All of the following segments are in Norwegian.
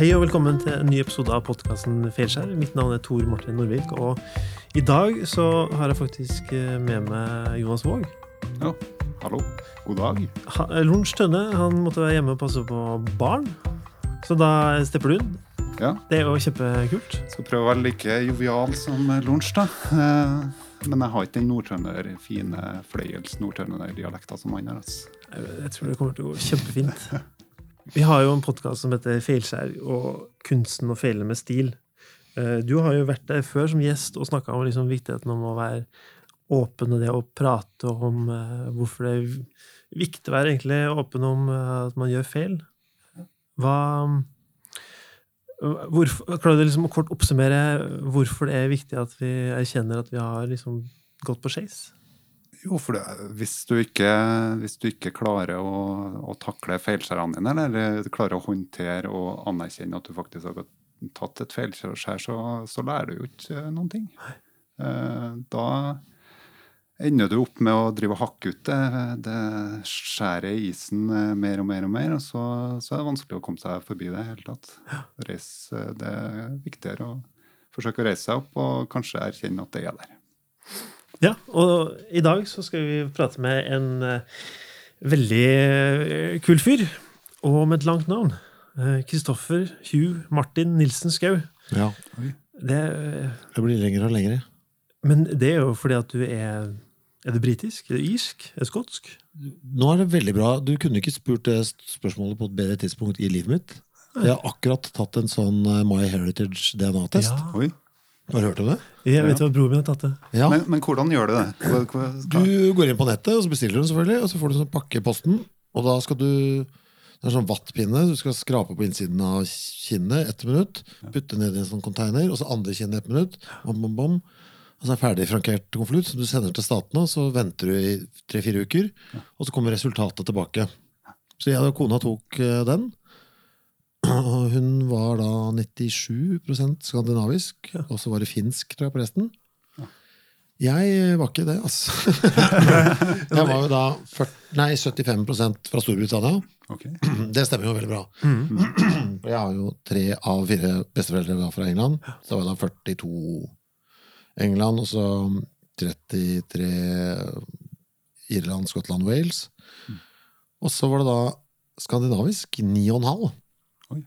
Hei og velkommen til en ny episode av podkasten Feilskjær. Mitt navn er Tor Martin Norvik, og i dag så har jeg faktisk eh, med meg Jonas Våg. Ja, hallo. God dag. Eh, Tønne han måtte være hjemme og passe på barn, så da stepper du inn. Ja, Det er jo kjempekult. skal prøve å være like jovial som Lorentz, da. Eh, Men jeg har ikke den nordtrønder, fine fløyels nordtrønder-dialekta som han har. Altså. Jeg tror det kommer til å gå kjempefint. Vi har jo en podkast som heter Feilskjær og kunsten å feile med stil. Eh, Du har jo vært der før som gjest og snakka om liksom viktigheten om å være åpen og det å prate om eh, hvorfor det er viktig å være egentlig åpen om eh, at man gjør feil. Hva hvorfor, Klarer du liksom å kort oppsummere hvorfor det er viktig at vi erkjenner at vi har liksom gått på skeis? Jo, for det, hvis, du ikke, hvis du ikke klarer å, å takle feilskjærene dine, eller klarer å håndtere og anerkjenne at du faktisk har tatt et feilskjær, så, så lærer du jo ikke noen ting. Eh, Da ender du opp med å drive og hakke ut det, det skjæret i isen eh, mer og mer og mer, og så, så er det vanskelig å komme seg forbi det i hele tatt. Reis, det er viktigere å forsøke å reise seg opp og kanskje erkjenne at det er der. Ja, og i dag så skal vi prate med en eh, veldig eh, kul fyr, og med et langt navn. Eh, Kristoffer Hugh Martin Nilsen Skau. Ja, Det, eh, det blir lengre og lengre. men det er jo fordi at du er Er du britisk? Er du irsk? Er du skotsk? Nå er det veldig bra. Du kunne ikke spurt det spørsmålet på et bedre tidspunkt i livet mitt. Jeg har akkurat tatt en sånn eh, My Heritage DNA-test. Ja. Har du hørt om det? Jeg vet hva broren min har tatt det. Ja. Men, men hvordan gjør du det? Hva, hva, Du går inn på nettet, og så bestiller du den selvfølgelig, og så får du sånn pakke i posten. Og da skal du Det er sånn vattpinne. Du skal skrape på innsiden av kinnet ett minutt. Putte ned i en sånn container, og så andre kinnet ett minutt. Bom, bom, bom. Og så er det ferdig frankert konvolutt som du sender til statene. og Så venter du i tre-fire uker, og så kommer resultatet tilbake. Så jeg og kona tok eh, den. Og hun var da 97% skandinavisk, og så var det finsk, tror jeg, på resten. Jeg var ikke det, altså. jeg var jo da 40, nei, 75% fra Storbritannia. Okay. Det stemmer jo veldig bra. For jeg har jo tre av fire besteforeldre fra England. Så var jeg da 42 England, og så 33 Irland, Skottland, Wales. Og så var det da skandinavisk 9,5. Oi.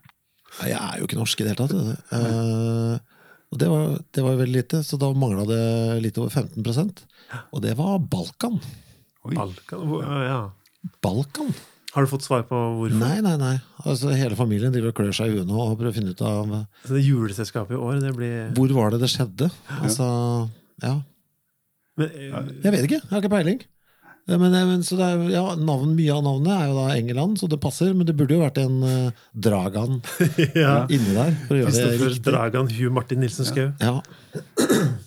Jeg er jo ikke norsk i det hele tatt. Uh. Eh, og det var, det var jo veldig lite, så da mangla det litt over 15% Og det var Balkan. Oi. Balkan? Hvor- Ja. Balkan? Har du fått svar på hvorfor? Nei, nei, nei. Altså, hele familien driver og klør seg i huet nå og prøver å finne ut av Så det juleselskapet i år, det blir hvor var det det skjedde. Altså, ja. men, eh, Jeg vet ikke, jeg har ikke peiling. Ja, Men, men, så det er, ja, navn, Mye av navnet er jo da England, så det passer. Men det burde jo vært en uh, Dragan ja. inni der. for å gjøre det riktig. Dragan Hugh Martin Nilsen Skau. Ja,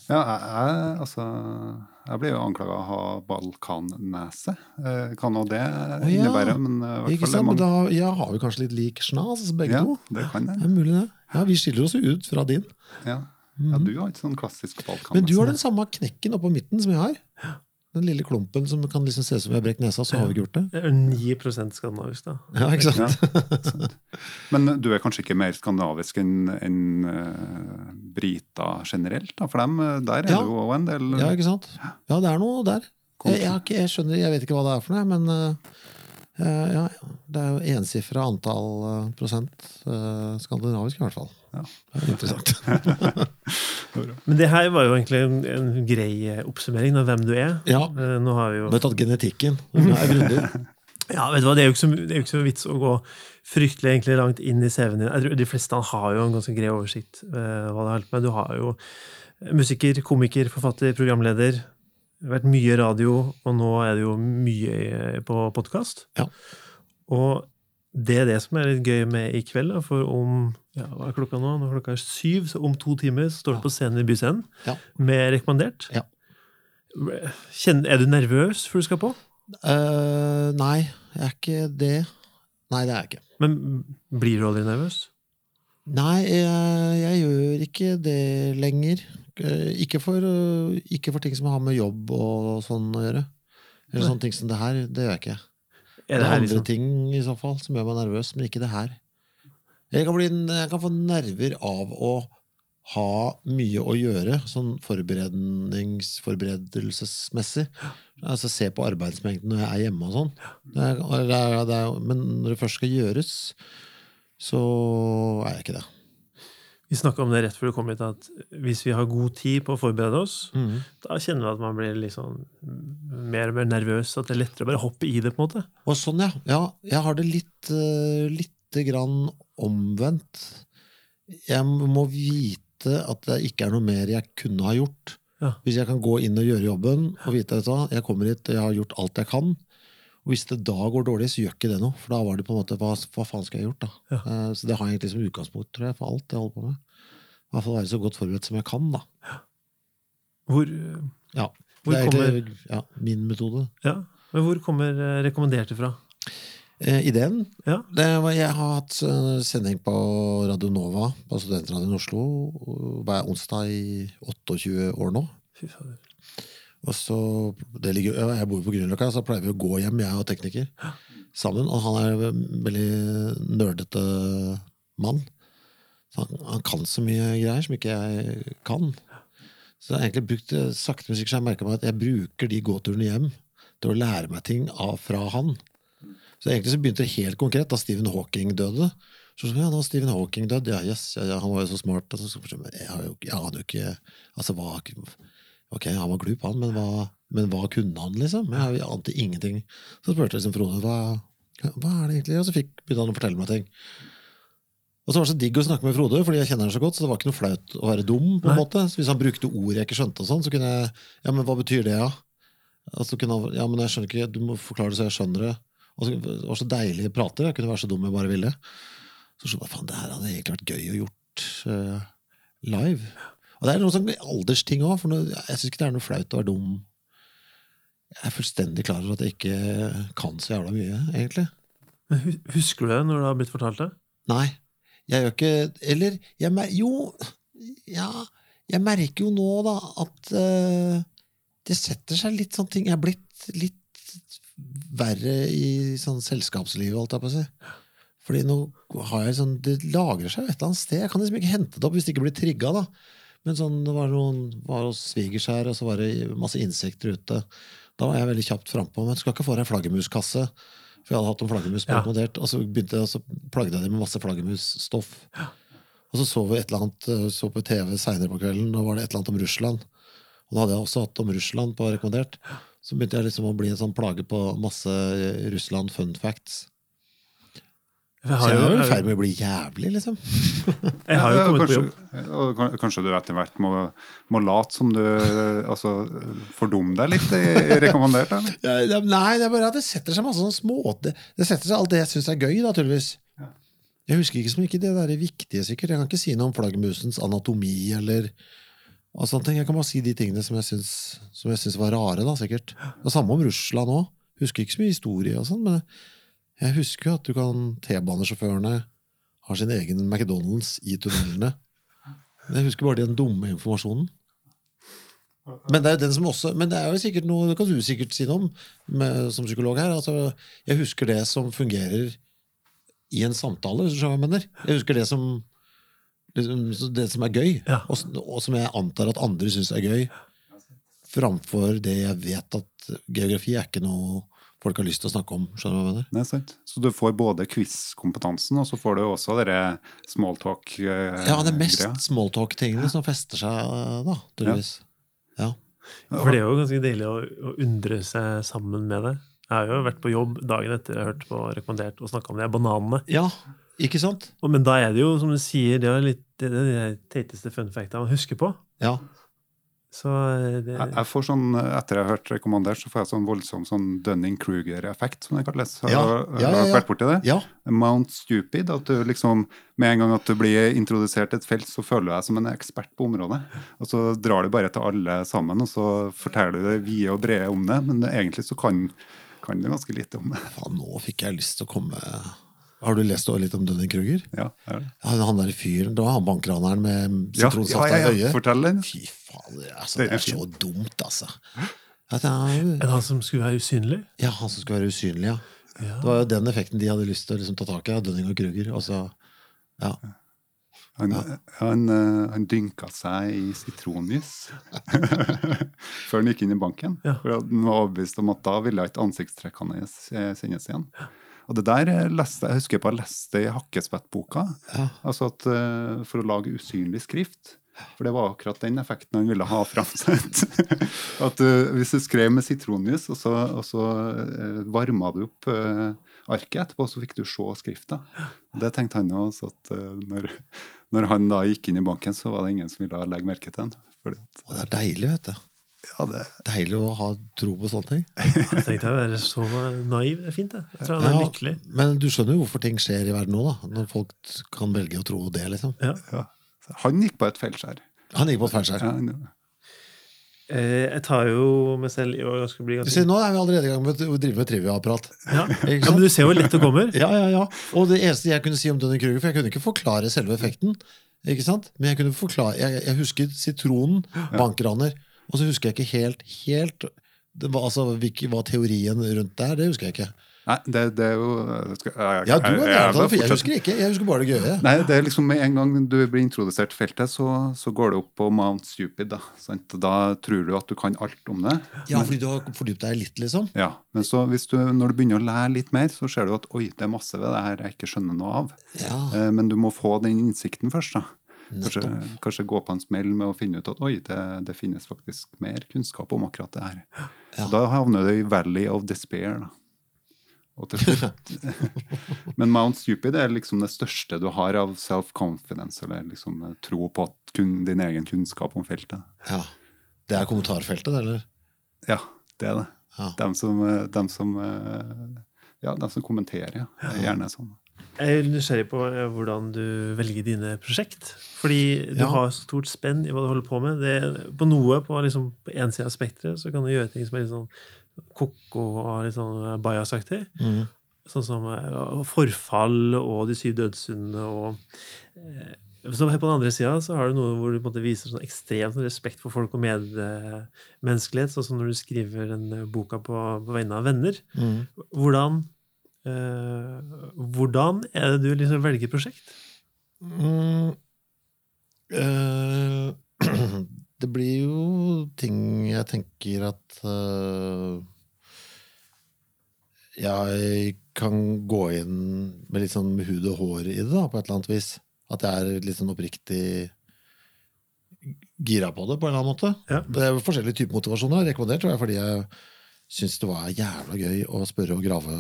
Ja, jeg, jeg, altså, jeg blir jo anklaga å ha balkannese. Eh, kan nå det ja. innebære, men eh, i hvert ikke fall sant? er Men man, da ja, har vi kanskje litt lik snas, begge Ja, to. det kan Det jeg. er mulig, det. Ja, Vi skiller oss jo ut fra din. Ja. ja, du har ikke sånn klassisk balkan. Men du har den samme knekken oppå midten som jeg har. Den lille klumpen som kan liksom se ut som vi har brekt nesa, så har vi ikke gjort det. Det er 9 skandinavisk, da. Ja, ikke sant? Ja. Men du er kanskje ikke mer skandinavisk enn en, uh, briter generelt? Da? For dem, eh, der er Ja. det jo òg en del Ja, ikke sant? Ja, det er noe der. Jeg, jeg, ikke, jeg skjønner, jeg vet ikke hva det er for noe, men eh, eh, ja, det er jo ensifra antall eh, prosent uh, skandinavisk, i hvert fall. Ja. Det er interessant. Men det her var jo egentlig en, en grei oppsummering av hvem du er. Ja, Eh, Nå har vi jo vi har tatt genetikken. Er. Ja, vet du hva, Det er jo ikke så, det er jo ikke så vits å gå fryktelig egentlig langt inn i CV-en din. Jeg tror De fleste har jo en ganske grei oversikt. eh, hva det har med. Du har jo musiker, komiker, forfatter, programleder. Det har vært mye radio, og nå er det jo mye på podkast. Ja. Og det er det som er litt gøy med i kveld. Da, for om ja, hva er klokka nå? Nå er klokka syv, så om to timer står du på scenen i Byscenen Ja. med rekommandert. Ja. Er du nervøs før du skal på? Uh, nei, jeg er ikke det. Nei, det er jeg ikke. Men blir du aldri nervøs? Nei, jeg, jeg gjør ikke det lenger. Eh, Ikke for, ikke for ting som har med jobb og sånn å gjøre. Eller Nei. sånne ting som det her. Det gjør jeg ikke. Er Det det er andre liksom ting i så fall som gjør meg nervøs, men ikke det her. Jeg kan, bli, jeg kan få nerver av å ha mye å gjøre, sånn forberedelsesmessig. Altså se på arbeidsmengden når jeg er hjemme og sånn. Det er, det er, men når det først skal gjøres, så er jeg ikke det. Vi snakka om det rett før du kom hit, at hvis vi har god tid på å forberede oss, mm. da kjenner vi at man blir liksom mer og mer nervøs, at det er lettere å bare hoppe i det, på en måte. Og sånn, ja. ja jeg har det litt, uh, lite grann omvendt. Jeg må vite at det ikke er noe mer jeg kunne ha gjort. Ja. Hvis jeg kan gå inn og gjøre jobben og vite at jeg kommer hit, jeg har gjort alt jeg kan. Og hvis det da går dårlig, så gjør ikke det noe. For da var det på en måte hva, hva faen skal jeg gjort, da? Ja. Eh, så det har jeg egentlig som utgangspunkt, tror jeg, for alt jeg holder på med. I hvert fall være så godt forberedt som jeg kan, da. Hvor, Ja. hvor det er kommer egentlig ja, min metode. Ja, men hvor kommer eh, rekommenderte fra? Eh, ideen Ja. det var, Jeg har hatt sending på Radio Nova på Studentradioen i Oslo hver onsdag i 28 år nå. Fy fader. Og så, ligger, Jeg bor på Grünerløkka, så pleier vi å gå hjem, jeg og tekniker, sammen. Og han er en veldig nerdete mann. Så han, han kan så mye greier som ikke jeg kan. Så jeg har egentlig brukt eh, sakte musikk, så jeg merka meg at jeg bruker de gåturene hjem til å lære meg ting av, fra han. Så egentlig så begynte det helt konkret da Stephen Hawking døde. Så sånn, ja, nå Stephen Hawking død, ja, yes, ja, ja, han var jo så smart. Altså, så, så, så, jeg, jeg aner jo ikke altså, hva, Ok, han var glup, han, men hva, men hva kunne han, liksom? Jeg, ante ingenting. Så spurte jeg liksom Frode hva, hva er det egentlig, og så fikk, begynte han å fortelle meg ting. Og så var det så digg å snakke med Frode, fordi jeg kjenner han så godt, så det var ikke noe flaut å være dum. på en Nei. måte. Så Hvis han brukte ord jeg ikke skjønte, og sånn, så kunne jeg Ja, men hva betyr det, ja? Altså, han, ja, men jeg skjønner ikke, Du må forklare det så jeg skjønner det. Og så, det var så deilig å prate. Jeg kunne være så dum jeg bare ville. Så skjønte jeg faen, det her hadde egentlig vært gøy å gjort uh, live. Og det er noen sånn aldersting òg, for noe, jeg syns ikke det er noe flaut å være dum. Jeg er fullstendig klar over at jeg ikke kan så jævla mye, egentlig. Men Husker du det når det har blitt fortalt det? Nei. Jeg gjør ikke Eller jeg Jo, ja Jeg merker jo nå, da, at uh, det setter seg litt sånne ting Jeg er blitt litt verre i sånn selskapslivet, holdt jeg på å si. Fordi nå har jeg sånn Det lagrer seg et eller annet sted. Jeg kan liksom ikke hente det opp hvis det ikke blir trigga, da. Men sånn, det var noen var hos svigers her, og så var det masse insekter ute. Da var jeg veldig kjapt frampå. Men du skal ikke få deg en flaggermuskasse. For jeg hadde hatt noen flaggermus Ja. rekommendert, og så begynte jeg, og så plagde jeg dem med masse flaggermusstoff. Og så så vi et eller annet, eh, så på TV seinere på kvelden, og var det et eller annet om Russland. Og da hadde jeg også hatt om Russland på rekommendert. Så begynte jeg liksom å bli en sånn plage på masse eh, Russland fun facts. Jeg Så har jeg jo, er jo i ferd med å bli jævlig, liksom. jeg har jo kommet kommet på jobb. og Kanskje du etter hvert må, må late som du altså, fordumme deg litt rekommandert? Eller? Nei, det er bare at det setter seg masse sånne små Det, det setter seg alt det jeg syns er gøy, naturligvis. Jeg husker ikke så mye det der viktige, sikkert. Jeg kan ikke si noe om flaggermusens anatomi eller og sånne ting. Jeg kan bare si de tingene som jeg syns, som jeg syns var rare, da, sikkert. Det samme om Russland òg. Husker ikke så mye historie og sånn, men jeg husker jo at du kan T-banesjåførene har sin egen McDonald's i tunnelene. Jeg husker bare den dumme informasjonen. Men det er jo den som også Men det er jo sikkert noe Det kan du sikkert si noe om med, som psykolog her. Altså, jeg husker det som fungerer i en samtale, hvis du skjønner hva jeg mener. Jeg husker det som liksom, det som er gøy, Ja. og, og som jeg antar at andre syns er gøy, framfor det jeg vet at geografi er ikke noe folk har lyst til å snakke om. Skjønner du hva jeg mener? Nei, sant. Så du får både quiz-kompetansen, og så får du også dere smalltalk-greia. Ja, det er mest smalltalk-tingene som fester seg, da, tydeligvis. Ja. For det er jo ganske deilig å, å undre seg sammen med det. Jeg har jo vært på jobb dagen etter jeg har hørt på rekommendert og snakka om de bananene. ja, ikke sant? Men da er det jo, som du sier, det er litt det er det teiteste fun facta man husker på. Ja. Så eh, det, Jeg, jeg får sånn, Etter jeg har hørt rekommandert, så får jeg sånn voldsom sånn Dunning-Kruger-effekt, som det kalles. Har Ja, ja, ja, ja. vært borti det? ja. Mount Stupid. At du liksom, med en gang at du blir introdusert til et felt, så føler du deg som en ekspert på området. Og så drar du bare til alle sammen, og så forteller du det vide og brede om det. Men egentlig så kan, kan du ganske lite om det. Faen, nå fikk jeg lyst til å komme Har du lest litt om Dunning-Kruger? Ja, er det. Ja, han der fyren, Det var han bankraneren med ja, sitronsaft ja, ja, i ja. øyet. Fortell den. Fy fader, altså, Det det er er så dumt, altså. At jeg, En han som skulle være usynlig? ja, han som skulle være usynlig, ja. Ja. Det var jo den effekten de hadde lyst til å liksom, ta tak i, av Dunning og Kruger. Altså, Ja. Han, han, eh, han dynka seg i sitronjus før han gikk inn i banken. Ja. For Han var overbevist om at da ville ikke ansiktstrekkene eh, sendes igjen. Og det der eh, leste, Jeg husker på jeg leste i Hakkespettboka. Ja. Altså at eh, For å lage usynlig skrift. For det var akkurat den effekten han ville ha framsatt. at uh, Hvis du skrev med sitronjus, og så, og så uh, varma du opp uh, arket etterpå, så fikk du se skrifta. Det tenkte han også, at når, når han da gikk inn i banken, så var det ingen som ville legge merke til den. Fordi det er deilig, vet du. Ja, det, Deilig å ha tro på sånne ting. Jeg tenkte å være så naiv. Det er fint, det. Jeg tror han er Ja, lykkelig. Men du skjønner jo hvorfor ting skjer i verden nå, da. Når folk kan velge å tro det, liksom. Ja. ja. Han gikk på et feilskjær. Han gikk på feilskjær. Ja, han- Eh, Jeg tar jo meg selv i å bli Du ganske nå er vi allerede i gang med å drive med trivia-apparat. ja. Ja. Men du ser hvor lett det kommer. Ja, ja, ja. Og det eneste jeg kunne si om Dunning Kruger, for jeg kunne ikke forklare selve effekten, ikke sant? men jeg kunne forklare Jeg, jeg husker sitronen, bankraner, og så husker jeg ikke helt, helt det var, altså, hvilke, Hva teorien rundt der, det husker jeg ikke. Nei, det, det er jo jeg skal, jeg, Ja, du gæren av det, for jeg husker ikke. Jeg husker bare det gøye. Nei, det er liksom Med en gang du blir introdusert til feltet, så, så går det opp på Mount Stupid. Da sant? Da tror du at du kan alt om det. Ja, fordi du har fordypt deg litt, liksom. Ja, Men så hvis du, når du begynner å lære litt mer, så ser du at oi, det er masse ved det her jeg ikke skjønner noe av. Ja, Eh, Men du må få den innsikten først. da. Kanskje, kanskje gå på en smell med å finne ut at oi, det, det finnes faktisk mer kunnskap om akkurat det her. Ja. Da havner du i Valley of Despair. da. Men Mount Stupid er liksom det største du har av self-confidence, eller liksom tro på at kun, din egen kunnskap om feltet. Ja. Det er kommentarfeltet, eller? Ja, det er det. Ja. De som, eh, som, eh, ja, som kommenterer, ja. Er gjerne sånn. Jeg er nysgjerrig på eh, hvordan du velger dine prosjekt. Fordi du Ja. har stort spenn i hva du holder på med. Det, på noe på, liksom, på en side av spekteret så kan du gjøre ting som er litt sånn ko-ko og litt sånn bias-aktig. Mm. Sånn som eh, forfall og De syv dødssyndene og eh, så På den andre sida så har du noe hvor du på en måte viser sånn ekstremt respekt for folk og medmenneskelighet, sånn som når du skriver den eh, boka på, på vegne av venner. Mm. Hvordan, eh, hvordan er det du liksom velger prosjekt? Mm. Eh, det blir jo ting jeg tenker at eh, Jeg kan gå inn med litt sånn med hud og hår i det, da, på et eller annet vis. At jeg er litt sånn oppriktig gira på det, på en eller annen måte. Ja. Det er forskjellige typer motivasjoner. Rekommendert tror jeg fordi jeg syns det var jævla gøy å spørre og grave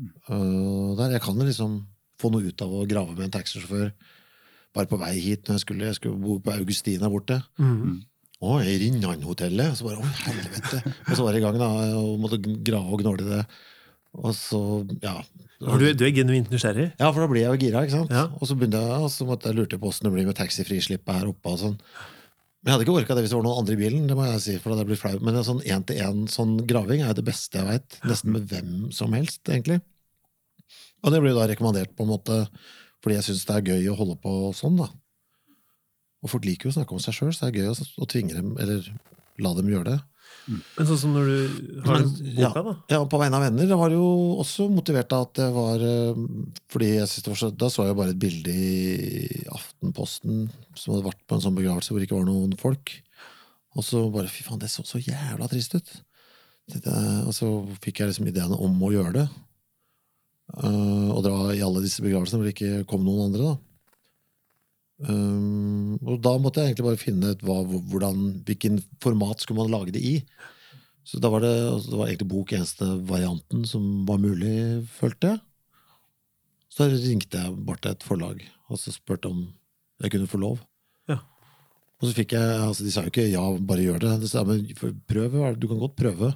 øh, der. Jeg kan liksom få noe ut av å grave med en taxisjåfør bare på vei hit når jeg skulle, jeg skulle bo på Augustina borte. Mm. Å, i Rinnan-hotellet! Så bare, å helvete! Og så var jeg i gang da, og måtte grave og gnåle det. Og så, ja. Og du, du er genuint nysgjerrig? Ja, for da blir jeg jo gira, ikke sant? Ja. Og så begynte jeg, og så måtte jeg lurte på åssen det blir med taxifrislippet her oppe og sånn. Men jeg hadde ikke orka det hvis det var noen andre i bilen, det må jeg si, for da hadde jeg blitt flau. Men en sånn én-til-én sånn graving er det beste jeg veit. Nesten med hvem som helst, egentlig. Og det blir jo da rekommandert på en måte fordi jeg syns det er gøy å holde på sånn, da. Og folk liker jo å snakke om seg sjøl, så det er gøy å, å tvinge dem, eller la dem gjøre det. Men sånn som når du har Men, boka, da? Ja, på vegne av venner. Det var jo også motivert av at det var eh, Fordi jeg synes det var så, Da så jeg bare et bilde i Aftenposten som hadde vært på en sånn begravelse hvor det ikke var noen folk. Og så bare Fy faen, det så så jævla trist ut. Og så fikk jeg liksom ideene om å gjøre det. Eh, og dra i alle disse begravelsene hvor det ikke kom noen andre, da. Um, og da måtte jeg egentlig bare finne ut hva, hvordan, hvilken format skulle man lage det i. Så da var det, altså, det var egentlig bok eneste varianten som var mulig, følte jeg. Så ringte jeg bare til et forlag og så spurte om jeg kunne få lov. Ja. Og så fikk jeg, altså De sa jo ikke 'ja, bare gjør det'. De sa men prøv, du kan godt prøve,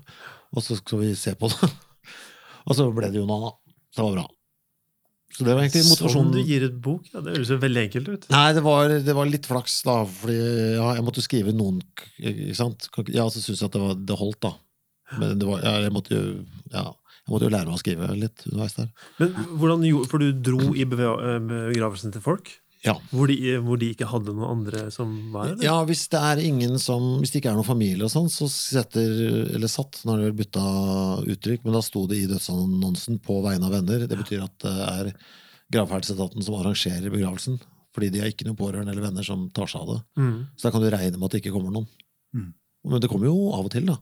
og så skal vi se på det. og så ble det jo noe annet. Det var bra. Så det var egentlig motivasjonen. Sånn du gir ut bok? Ja, det høres jo veldig enkelt ut. Nei, det var, det var litt flaks, da. Fordi ja, jeg måtte skrive noen Ikke sant? Ja, så syntes jeg at det, var, det holdt, da. Men det var, ja, jeg, måtte jo, ja, jeg måtte jo lære meg å skrive litt underveis der. Men hvordan For du dro i eh, begravelsen til folk? Ja. Hvor de, hvor de ikke hadde noen andre som var der? ja, hvis det er ingen som Hvis det ikke er noen familie og sånn, så setter Eller satt, nå har det vel bytta uttrykk, men da sto det i dødsannonsen 'på vegne av venner'. Det betyr at det er gravferdsetaten som arrangerer begravelsen. Fordi de har ikke noen pårørende eller venner som tar seg av det. Mm. Så da kan du regne med at det ikke kommer noen. Mm. Men det kommer jo av og til, da.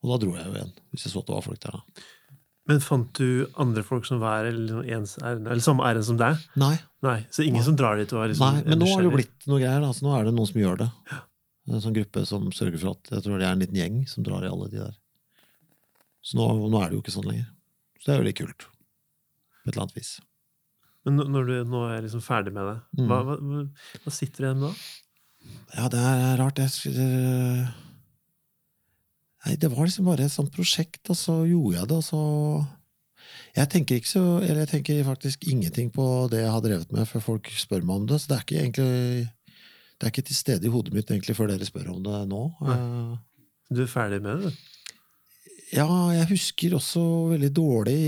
Og da dro jeg jo igjen, hvis jeg så at det var folk der. da. Men fant du andre folk som var eller, ens ærend, eller samme ærend som deg? Nei, Nei, Så ingen Nei. som drar dit og er liksom nei men nå har det jo blitt noe greier. Altså, nå er det noen som gjør det. En sånn gruppe som sørger for at jeg tror det er en liten gjeng som drar i alle de der. Så nå, nå er det jo ikke sånn lenger. Så det er jo litt kult. På et eller annet vis. Men når- du nå er liksom ferdig med det, Mm. hva, hva, hva sitter du igjen med da? Ja, det er rart. Jeg skulle Nei, det var liksom bare et sånt prosjekt, og så gjorde jeg det, og så Jeg tenker ikke så Eller jeg tenker faktisk ingenting på det jeg har drevet med, før folk spør meg om det. Så det er ikke egentlig Det er ikke til stede i hodet mitt egentlig før dere spør om det nå. Nei. Du er ferdig med det, du? Ja, jeg husker også veldig dårlig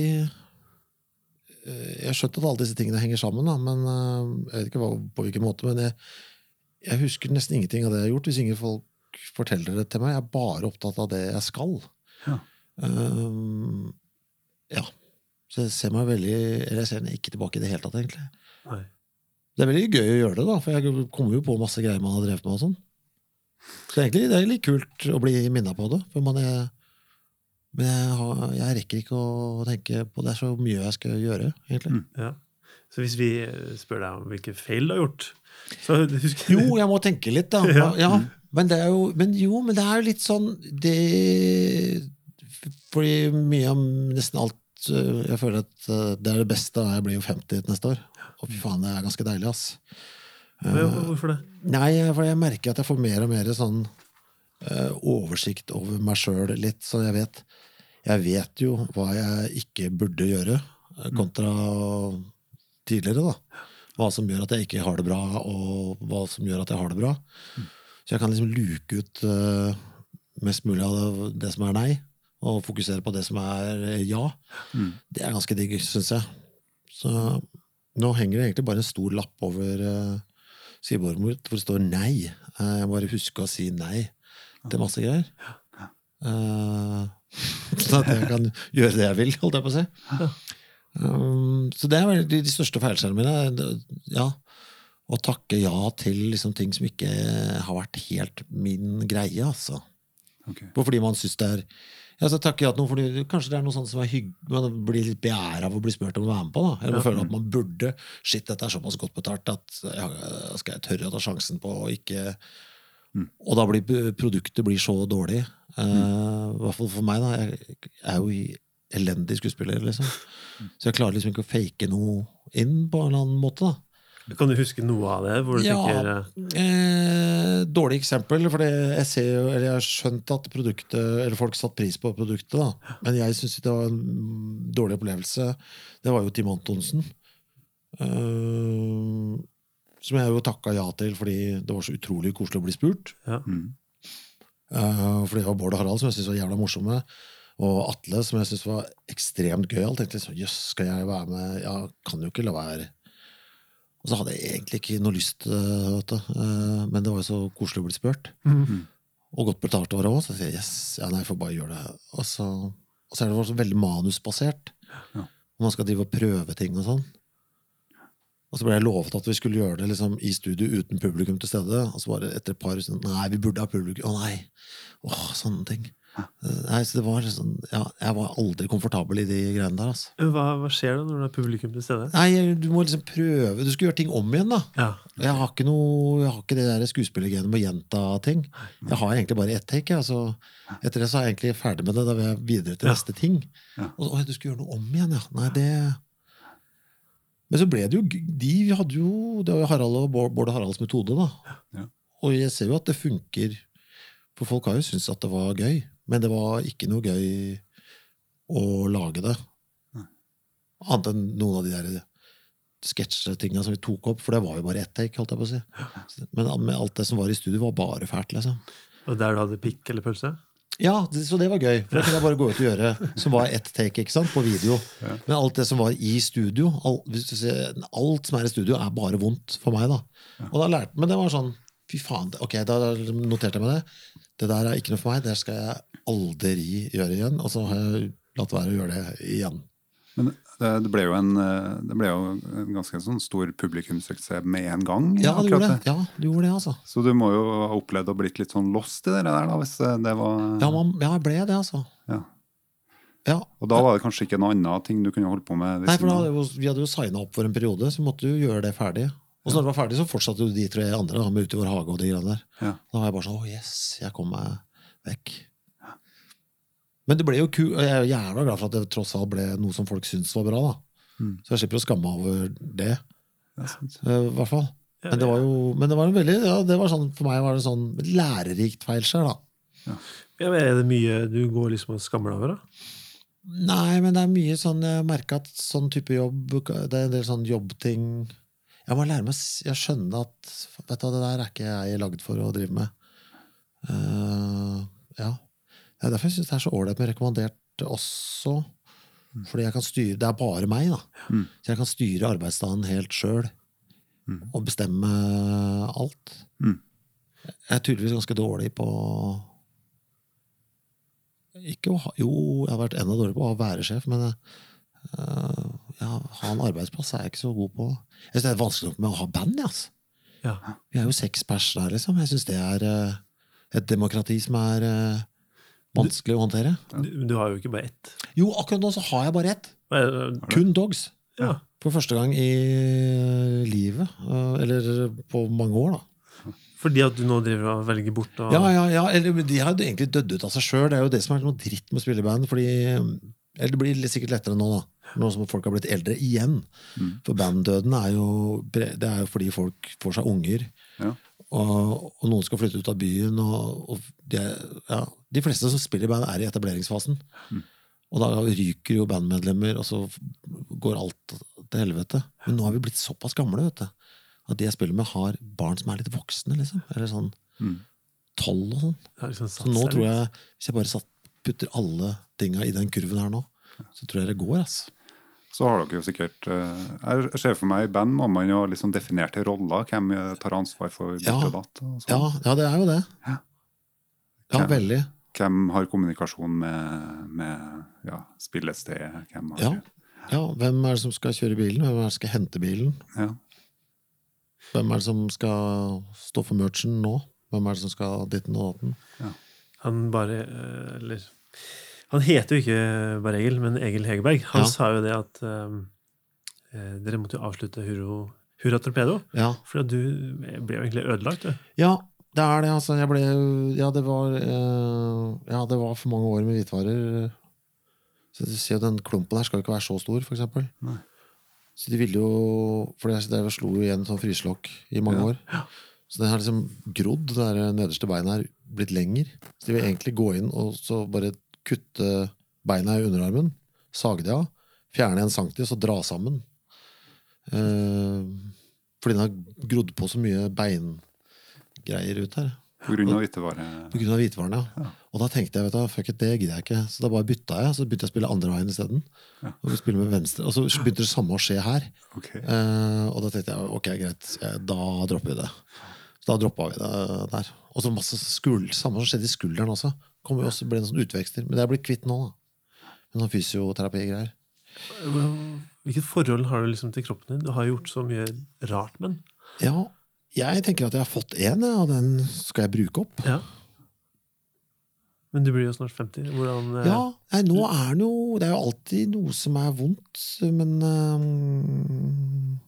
eh, Jeg skjønte at alle disse tingene henger sammen, da, men eh, jeg vet ikke på hvilken måte. Men jeg, jeg husker nesten ingenting av det jeg har gjort, hvis ingen folk forteller det til meg. Jeg er bare opptatt av det jeg skal. Ja. Um, ja. Så jeg ser meg veldig Eller jeg ser meg ikke tilbake i det hele tatt, egentlig. Nei. Det er veldig gøy å gjøre det, da, for jeg kommer jo på masse greier man har drevet med. og sånn. Så egentlig det er litt kult å bli minna på det. For man er, men jeg, har, jeg rekker ikke å tenke på det. er så mye jeg skal gjøre, egentlig. Mm. Ja. Så hvis vi eh, spør deg om hvilke feil du har gjort så husker Jo, jeg må tenke litt, da. Ja. Ja. Men, det er jo, men jo, men det er jo litt sånn det Fordi mye av nesten alt øh, Jeg føler at øh, det er det beste. da Jeg blir jo 50 neste år. Og fy faen, det er ganske deilig, ass. Hvorfor det? Nei, for jeg merker at jeg får mer og mer sånn eh, oversikt over meg sjøl litt, så jeg vet Jeg vet jo hva jeg ikke burde gjøre, eh, kontra tidligere, da. Hva som gjør at jeg ikke har det bra, og hva som gjør at jeg har det bra. Så jeg kan liksom luke ut eh, mest mulig av det, som er nei, og fokusere på det som er eh, ja. Mm. Det er ganske digg, syns jeg. Så nå henger det egentlig bare en stor lapp over uh, skrivebordet mitt hvor det står nei. Uh, Jeg må bare huske å si nei til masse greier. Uh, sånn at jeg kan gjøre det jeg vil, holdt jeg på å si. Um, så det er de største feilskjermene mine. Ja, å takke ja til liksom ting som ikke har vært helt min greie, altså. Ok. Fordi man syns det er ja, så takker jeg at noen, fordi Kanskje det er noe sånt som er hygg, man blir litt beæra av å bli spurt om å være med på. da Eller man Ja. føler at man burde Shit, dette er såpass godt betalt at ja, skal jeg tørre å ta sjansen på å ikke Mm. Og da blir produktet blir så dårlig. Eh, I hvert fall for meg, da. Jeg er jo elendig skuespiller, liksom. Så jeg klarer liksom ikke å fake noe inn på en eller annen måte. da Kan du huske noe av det? Hvor du Ja. tenker eh, Eh, dårlig eksempel, for jeg ser jo, eller jeg har skjønt at produktet, eller folk satte pris på produktet, da. Men jeg syns det var en dårlig opplevelse. Det var jo Tim Antonsen. Eh, som jeg jo takka ja til fordi det var så utrolig koselig å bli spurt. Mm. Eh, for det var Bård og Harald som jeg syntes var jævla morsomme. Og Atle som jeg syntes var ekstremt gøyal. Tenkte liksom, jøss, skal jeg være med? Ja, kan jo ikke la være. Og så hadde jeg egentlig ikke noe lyst, vet du. Eh, men det var jo så koselig å bli spurt. mm. Og godt betalt var det òg. Så jeg sier yes, ja, nei, jeg får bare gjøre det. Og så, og så er det også veldig manusbasert. Ja. Og man skal drive og prøve ting og sånn. Og så ble jeg lovet at vi skulle gjøre det liksom, i studio uten publikum til stede. Og så bare etter et par Nei, vi burde ha publikum. Å nei! Åh, sånne ting. Nei, så det var sånn, ja, Jeg var aldri komfortabel i de greiene der. altså. Hva, hva skjer da når det er publikum til stede? Nei, Du må liksom prøve. Du skal gjøre ting om igjen, da. Ja. Jeg har ikke, noe, jeg har ikke det der skuespillergenet med å gjenta ting. Jeg har egentlig bare ett take. Altså, etter det så er jeg egentlig ferdig med det. Da vil jeg videre til Ja. neste ting. Ja. Og så, du skal gjøre noe om igjen, ja. Nei, det Men så ble det jo De hadde jo Det var jo Harald og Bård Bård og Haralds metode, da. Ja. Og jeg ser jo at det funker. For folk har jo syntes at det var gøy. Men det var ikke noe gøy å lage det. Annet enn noen av de der sketsjetinga som vi tok opp, for det var jo bare ett take. holdt jeg på å si. Men alt det som var i studio, var bare fælt. liksom. Og der du hadde pikk eller pølse? Ja, det, Så det var gøy. For det kunne jeg bare gå ut og gjøre. Som var ett take ikke sant, på video. Ja. Men alt det som var i studio, alt, hvis du ser, alt som er i studio, er bare vondt for meg. da. Og da lærte Men det var sånn Fy faen, ok, da noterte jeg meg det. Det der er ikke noe for meg. Det skal jeg aldri gjøre igjen. Og så har jeg latt være å gjøre det igjen. Men det, ble jo en, eh, det ble jo en ganske sånn stor publikumssuksess med en gang. Ja, det gjorde det. Ja, det gjorde det, altså. Så du må jo ha opplevd å blitt litt sånn lost i det der, da, hvis eh, det var Ja, man, ja jeg ble det, altså. Ja. Ja. Og da var det kanskje ikke noe annet ting du kunne holdt på med? Nei, for da hadde jo, Vi hadde jo signa opp for en periode, så måtte du gjøre det ferdig. Og så når det var ferdig, så fortsatte jo de tre andre da, med Ute i vår hage og de greiene der. Ja. Da var jeg bare sånn Å, yes, jeg kom meg vekk. Men det ble jo ku, jeg er jo jævla glad for at det tross alt ble noe som folk syntes var bra. da. Mm. Så jeg slipper å skamme meg over det, Ja, sant. eh, hvert fall. Men det var jo men det var en veldig, ja, det var sånn, for meg var det sånn lærerikt feilskjær, da. Ja, men er det mye du går liksom og skammer deg over? da? Nei, men det er mye sånn Jeg merker at sånn type jobb Det er en del sånn jobbting Jeg må lære meg å skjønne at Vet du det der er ikke jeg lagd for å drive med. Uh, ja. Det er derfor jeg syns det er så ålreit med rekommandert også. Fordi jeg kan styre Det er bare meg, da. Mm. Så jeg kan styre arbeidsdagen helt sjøl. Mm. Og bestemme alt. Mm. Jeg er tydeligvis ganske dårlig på ikke å ha, Jo, jeg har vært enda dårligere på å være sjef, men uh, ja, ha en arbeidsplass er jeg ikke så god på. Jeg synes Det er vanskelig nok med å ha band. Altså. Ja. Vi er jo seks pers der, liksom. Jeg syns det er uh, et demokrati som er eh, vanskelig å håndtere. Du, du har jo ikke bare ett. Jo, akkurat nå så har jeg bare ett. Kun dogs. Ja. For første gang i livet. eh, Eller på mange år, da. Fordi at du nå driver og velger bort og Ja, ja, ja, eller De har jo egentlig dødd ut av seg sjøl. Det er jo det som er noe dritt med å spille i band. Fordi, eller det blir litt sikkert lettere nå, da. Nå som folk har blitt eldre igjen. Mm. For banddøden er jo, det er jo fordi folk får seg unger. Ja. Og, og noen skal flytte ut av byen. Og, og de, ja, de fleste som spiller i band, er i etableringsfasen. Mm. Og da ryker jo bandmedlemmer, og så går alt til helvete. Men nå har vi blitt såpass gamle vet du, at de jeg spiller med, har barn som er litt voksne. liksom. Eller sånn Mm. og sånn. liksom Så nå tror jeg, hvis jeg bare satt, putter alle tinga i den kurven her nå, så tror jeg det går. ass. Så har dere jo sikkert eh, Jeg ser for meg i band må man jo liksom definerte roller. Hvem tar ansvar for ditt Ja. og datt. Og sånn. Ja, ja, det er jo det. Ja. Ja, Ja. veldig. Hvem har kommunikasjon med, med ja, spillestedet? Hvem har, Ja. Ja, Hvem er det som skal kjøre bilen? Hvem er det som skal hente bilen? Ja. Hvem er det som skal stå for merchen nå? Hvem er det som skal ditten og datten? Han bare eh, Eller Han heter jo ikke bare Egil, men Egil Hegerberg. Han Ja. sa jo det at eh, eh, dere måtte jo avslutte Hurro, Hurra Torpedo. Ja. For at du ble jo egentlig ødelagt, du. ja, det er det. altså. Jeg ble Ja, det var eh, Ja, det var for mange år med hvitvarer. Så du ser jo Den klumpen her skal jo ikke være så stor, for eksempel. Nei. Så de ville jo For jeg slo jo igjen sånn fryselokk i mange Ja. år. Så den har liksom grodd, det der nederste beinet her, blitt lenger. Så de vil egentlig gå inn og så bare kutte beina i underarmen, sage de av, fjerne en centimeter og dra sammen. Eh, fordi den har grodd på så mye beingreier ut her. På grunn av hvitevare. På grunn av hvitvarene, ja. Ja. Og da tenkte jeg vet du, fuck it, det gidder jeg ikke. Så da bare bytta jeg, så begynte jeg å spille andre veien isteden. Ja. Og spille med venstre. Og så begynte det samme å skje her. Okay. Eh, og da tenkte jeg ok, greit, eh, da dropper vi det. Så da droppa vi det der. Og så masse skuld, samme som skjedde i skulderen også. Kom jo også, ble det en sånn utvekster. Men det er blitt kvitt nå, da. Med sånn fysioterapigreier. Hvilket forhold har du liksom til kroppen din? Du har gjort så mye rart med den. Ja, jeg tenker at jeg har fått én, og den skal jeg bruke opp. Ja. Men du blir jo snart 50. Hvordan eh, Ja, nei, nå er det jo Det er jo alltid noe som er vondt, men um,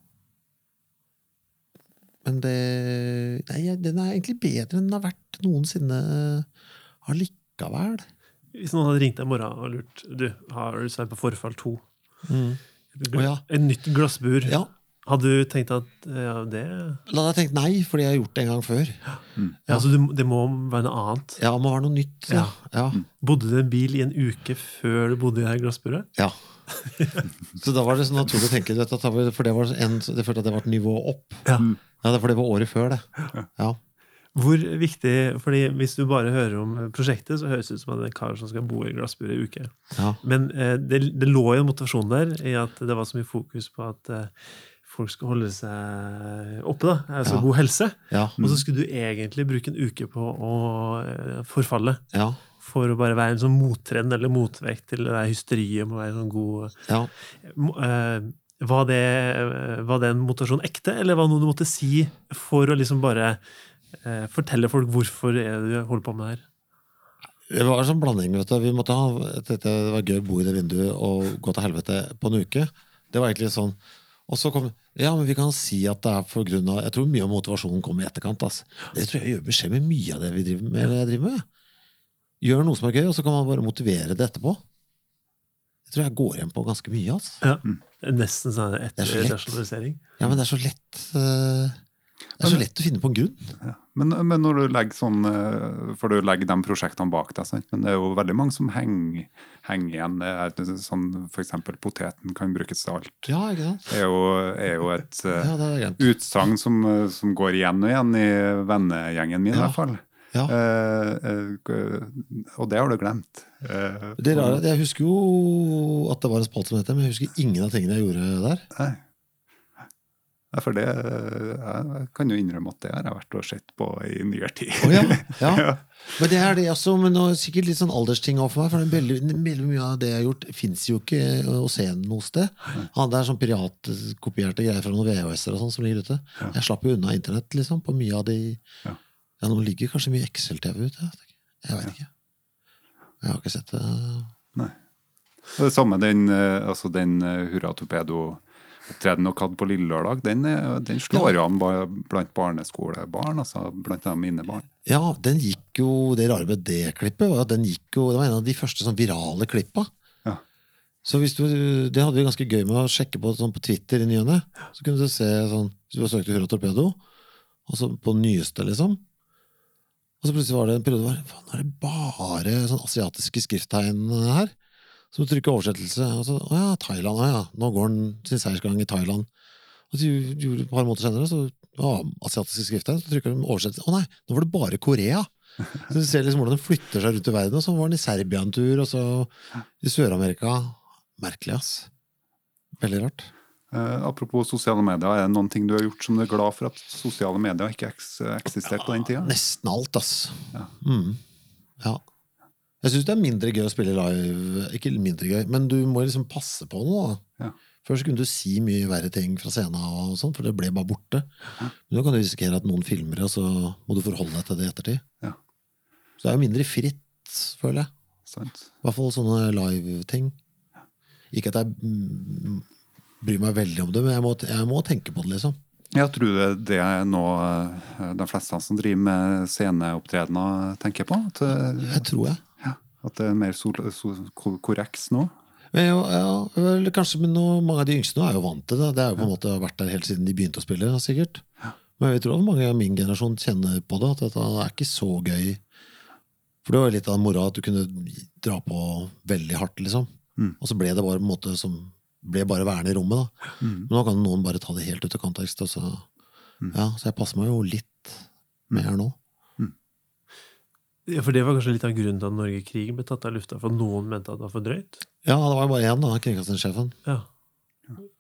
Men det Nei, den er egentlig bedre enn den har vært noensinne allikevel. Hvis noen hadde ringt deg i morgen og lurt Du, har du Svein på Forfall 2? Mm. Oh, ja. Et nytt glassbur. ja. Hadde du tenkt at ja, det La hadde tenke nei, fordi jeg har gjort det en gang før. ja, altså, du, Det må være noe annet. Ja, det må være noe nytt. Ja. Ja. Bodde du i en bil i en uke før du bodde i det glassburet? ja. Så da var det sånn naturlig å tenke vet du, at det var- For det var en, jeg følte at det var et nivå opp. Ja. Ja, For det var året før, det. Ja. Hvor viktig, fordi Hvis du bare hører om prosjektet, så høres det ut som at det er en kar som skal bo i glassbur i uke. Ja. Men eh, det, det lå jo en motivasjon der i at det var så mye fokus på at eh, folk skal holde seg oppe. da, Altså Ja. god helse. Ja. Og så skulle du egentlig bruke en uke på å eh, forfalle. ja. for å bare være en sånn mottrend eller motvekt til det der hysteriet om å være sånn god Ja. Eh, Var det, eh, var det en motivasjon ekte, eller var det noe du måtte si for å liksom bare fortelle folk hvorfor er du holder på med det her? Det var en sånn blanding. vet du. Vi måtte ha, det var gøy å bo i det vinduet og gå til helvete på en uke. Det var egentlig sånn. Og så kom Ja, men vi kan si at det er for grunn av Jeg tror mye av motivasjonen kommer i etterkant. ass. Det tror jeg gjør beskjed med mye av det vi driver med. eller jeg driver med. Gjør noe som er gøy, og så kan man bare motivere det etterpå. Det tror jeg går igjen på ganske mye. altså. Ja. Nesten sånn etter er etterrasjonalisering. Ja, men det er så lett eh, Det er så lett å finne på en grunn. Ja. Men, men når du legger sånn eh, For du legger de prosjektene bak deg, sant? men det er jo veldig mange som henger, henger igjen. Sånn, eksempel poteten kan brukes til alt. Ja, ikke sant? Det er jo, er jo et Ja, er utsagn som, som går igjen og igjen i vennegjengen min, i hvert fall. Ja. Eh, eh, og det har du glemt. Eh, Det er rart. Jeg husker jo at det var en spalte som het det, men jeg husker ingen av tingene jeg gjorde der. Nei. Nei, for det eh, Jeg kan jo innrømme at det har jeg vært og sett på i nyere tid. Oh, ja, ja. Ja. Men det er det også, men nå er sikkert litt sånn aldersting for meg. For det veldig, veldig mye av det jeg har gjort, fins jo ikke å se noe sted. Han, det er sånn piratkopierte greier fra noen VHS-er og sånn som ligger ute. Ja. Jeg slapp jo unna internett liksom, på mye av de Ja. Ja, nå ligger kanskje mye Excel-TV ute. Jeg. Jeg vet ikke. Jeg har ikke sett det. Nei. Det samme den, eh, altså den Hurra Hurra Torpedo-opptredenen dere hadde på Lille Lørdag, den, den slår jo an blant barneskolebarn, altså blant mine barn. Ja, den gikk jo Det rare med det klippet var at den gikk jo Det var en av de første sånn virale klippa. Ja. Så hvis du, Det hadde vi ganske gøy med å sjekke på sånn på Twitter i ny og ne. Så kunne du se sånn Hvis du søkte Hurra Torpedo, og så på nyeste, liksom. Og så plutselig var det en periode hvor faen, er det bare sånn asiatiske skrifttegn her. Så trykker oversettelse, og så Å ja, Thailand. Ja, nå går den sin seiersgang i Thailand. Og så gjorde et par måneder senere, så å, asiatiske skrifter, så trykker de oversettelse. Å nei, nå var det bare Korea! Så du ser liksom hvordan den flytter seg rundt i verden. Og så var den i Serbia en tur, og så i Sør-Amerika. Merkelig, ass. Veldig rart. Eh, apropos sosiale medier, er det noen ting du har gjort som du er glad for at sosiale medier ikke eks eksisterte på den tida? Nesten alt, ass. Ja. Mm. ja. Jeg syns det er mindre gøy å spille live. Ikke mindre gøy, men du må liksom passe på noe. da. Ja. Før så kunne du si mye verre ting fra scenen, og sånt, for det ble bare borte. Men nå kan du risikere at noen filmer det, og så må du forholde deg til det i ettertid. Ja. Så det er jo mindre fritt, føler jeg. Sant? I hvert fall sånne live-ting. Ikke at jeg mm, bryr meg veldig om det, men jeg må, jeg må tenke på det, liksom. Jeg tror det, det er noe eh, de fleste som driver med sceneopptredener, tenker på. At, eh, Jeg tror jeg. At det er mer korreks nå. Men ja, ja, kanskje, men nå, mange av de yngste nå er jo vant til det. Det er jo på en måte vært der helt siden de begynte å spille, sikkert. Men jeg tror at mange av min generasjon kjenner på det, at dette er ikke så gøy. For det var litt av moroa at du kunne dra på veldig hardt, liksom. Mm. Og så ble det bare på en måte som ble bare værende i rommet, da. Mm. Men nå kan noen bare ta det helt ut av kontekst. Og så, ja, så jeg passer meg jo litt mer nå. Ja, for det var kanskje litt av grunnen til at Norge-krigen ble tatt av lufta, for noen mente at det var for drøyt? Ja, det var jo bare én, da. Kringkastingssjefen. Ja.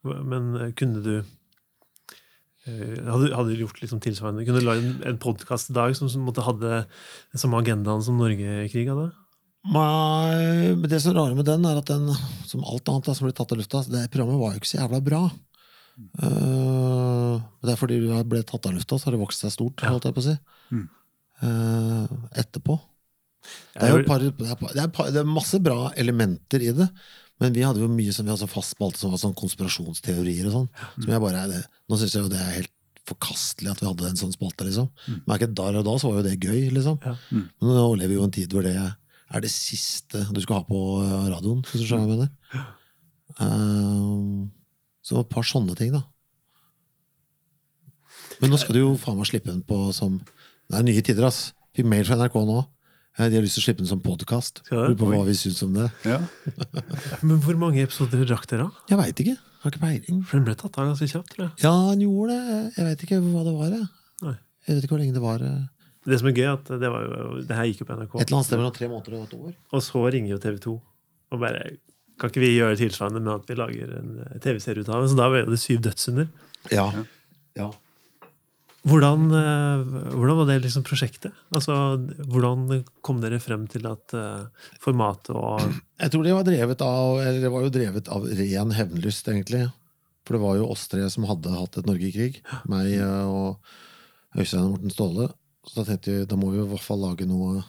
Men eh, kunne du eh, hadde, hadde du gjort liksom tilsvarende? Kunne du lagd en, en podkast i dag som, som måtte hadde den samme agendaen som Norge-krig hadde? Nei, men det som er rare med den, er at den, som alt annet da, som ble tatt av lufta, det programmet var jo ikke så jævla bra. Eh, det er fordi du ble tatt av lufta, så har det vokst seg stort, holdt jeg på å si. Mm. Eh, etterpå. Det er jo par, det er, det, er par, det er masse bra elementer i det, men vi hadde jo mye som vi hadde fast spalte som var sånn konspirasjonsteorier og sånn. Som jeg bare, det, nå syns jeg jo det er helt forkastelig at vi hadde en sånn spalte, liksom. Men ikke der og da så var jo det gøy, liksom. Ja. Mm. Men nå lever vi jo en tid hvor det er det siste du skal ha på eh, radioen, hvis du skjønner hva jeg mener. Um, så et par sånne ting, da. Men nå skal du jo faen meg slippe den på som Det er nye tider, ass. Fikk mail fra NRK nå. Eh, De har lyst til å slippe den som podkast. Lurer på hva vi syns om det. Ja. Men hvor mange episoder rakk dere? da? Jeg veit ikke. Har ikke peiling. For den ble tatt av ganske kjapt. tror jeg. Ja, han gjorde det. Jeg veit ikke hva det var. Jeg. Nei. jeg vet ikke hvor lenge det var. eh. Det som er gøy, at det, var jo, det her gikk jo på NRK, Et eller annet sted mellom tre måneder og et år. og så ringer jo TV 2 og bare Kan ikke vi gjøre tilsvarende med at vi lager en eh, TV-serie ut av det? Så da ble det syv dødssynder. Ja. ja. Hvordan, eh, hvordan var det liksom prosjektet? Altså, hvordan kom dere frem til at uh, formatet og Jeg tror det var drevet av eller det var jo drevet av ren hevnlyst, egentlig. For det var jo oss tre som hadde hatt et Norge i krig. Meg eh, og Øystein og Morten Ståle. Så da tenkte vi da må vi i hvert fall lage noe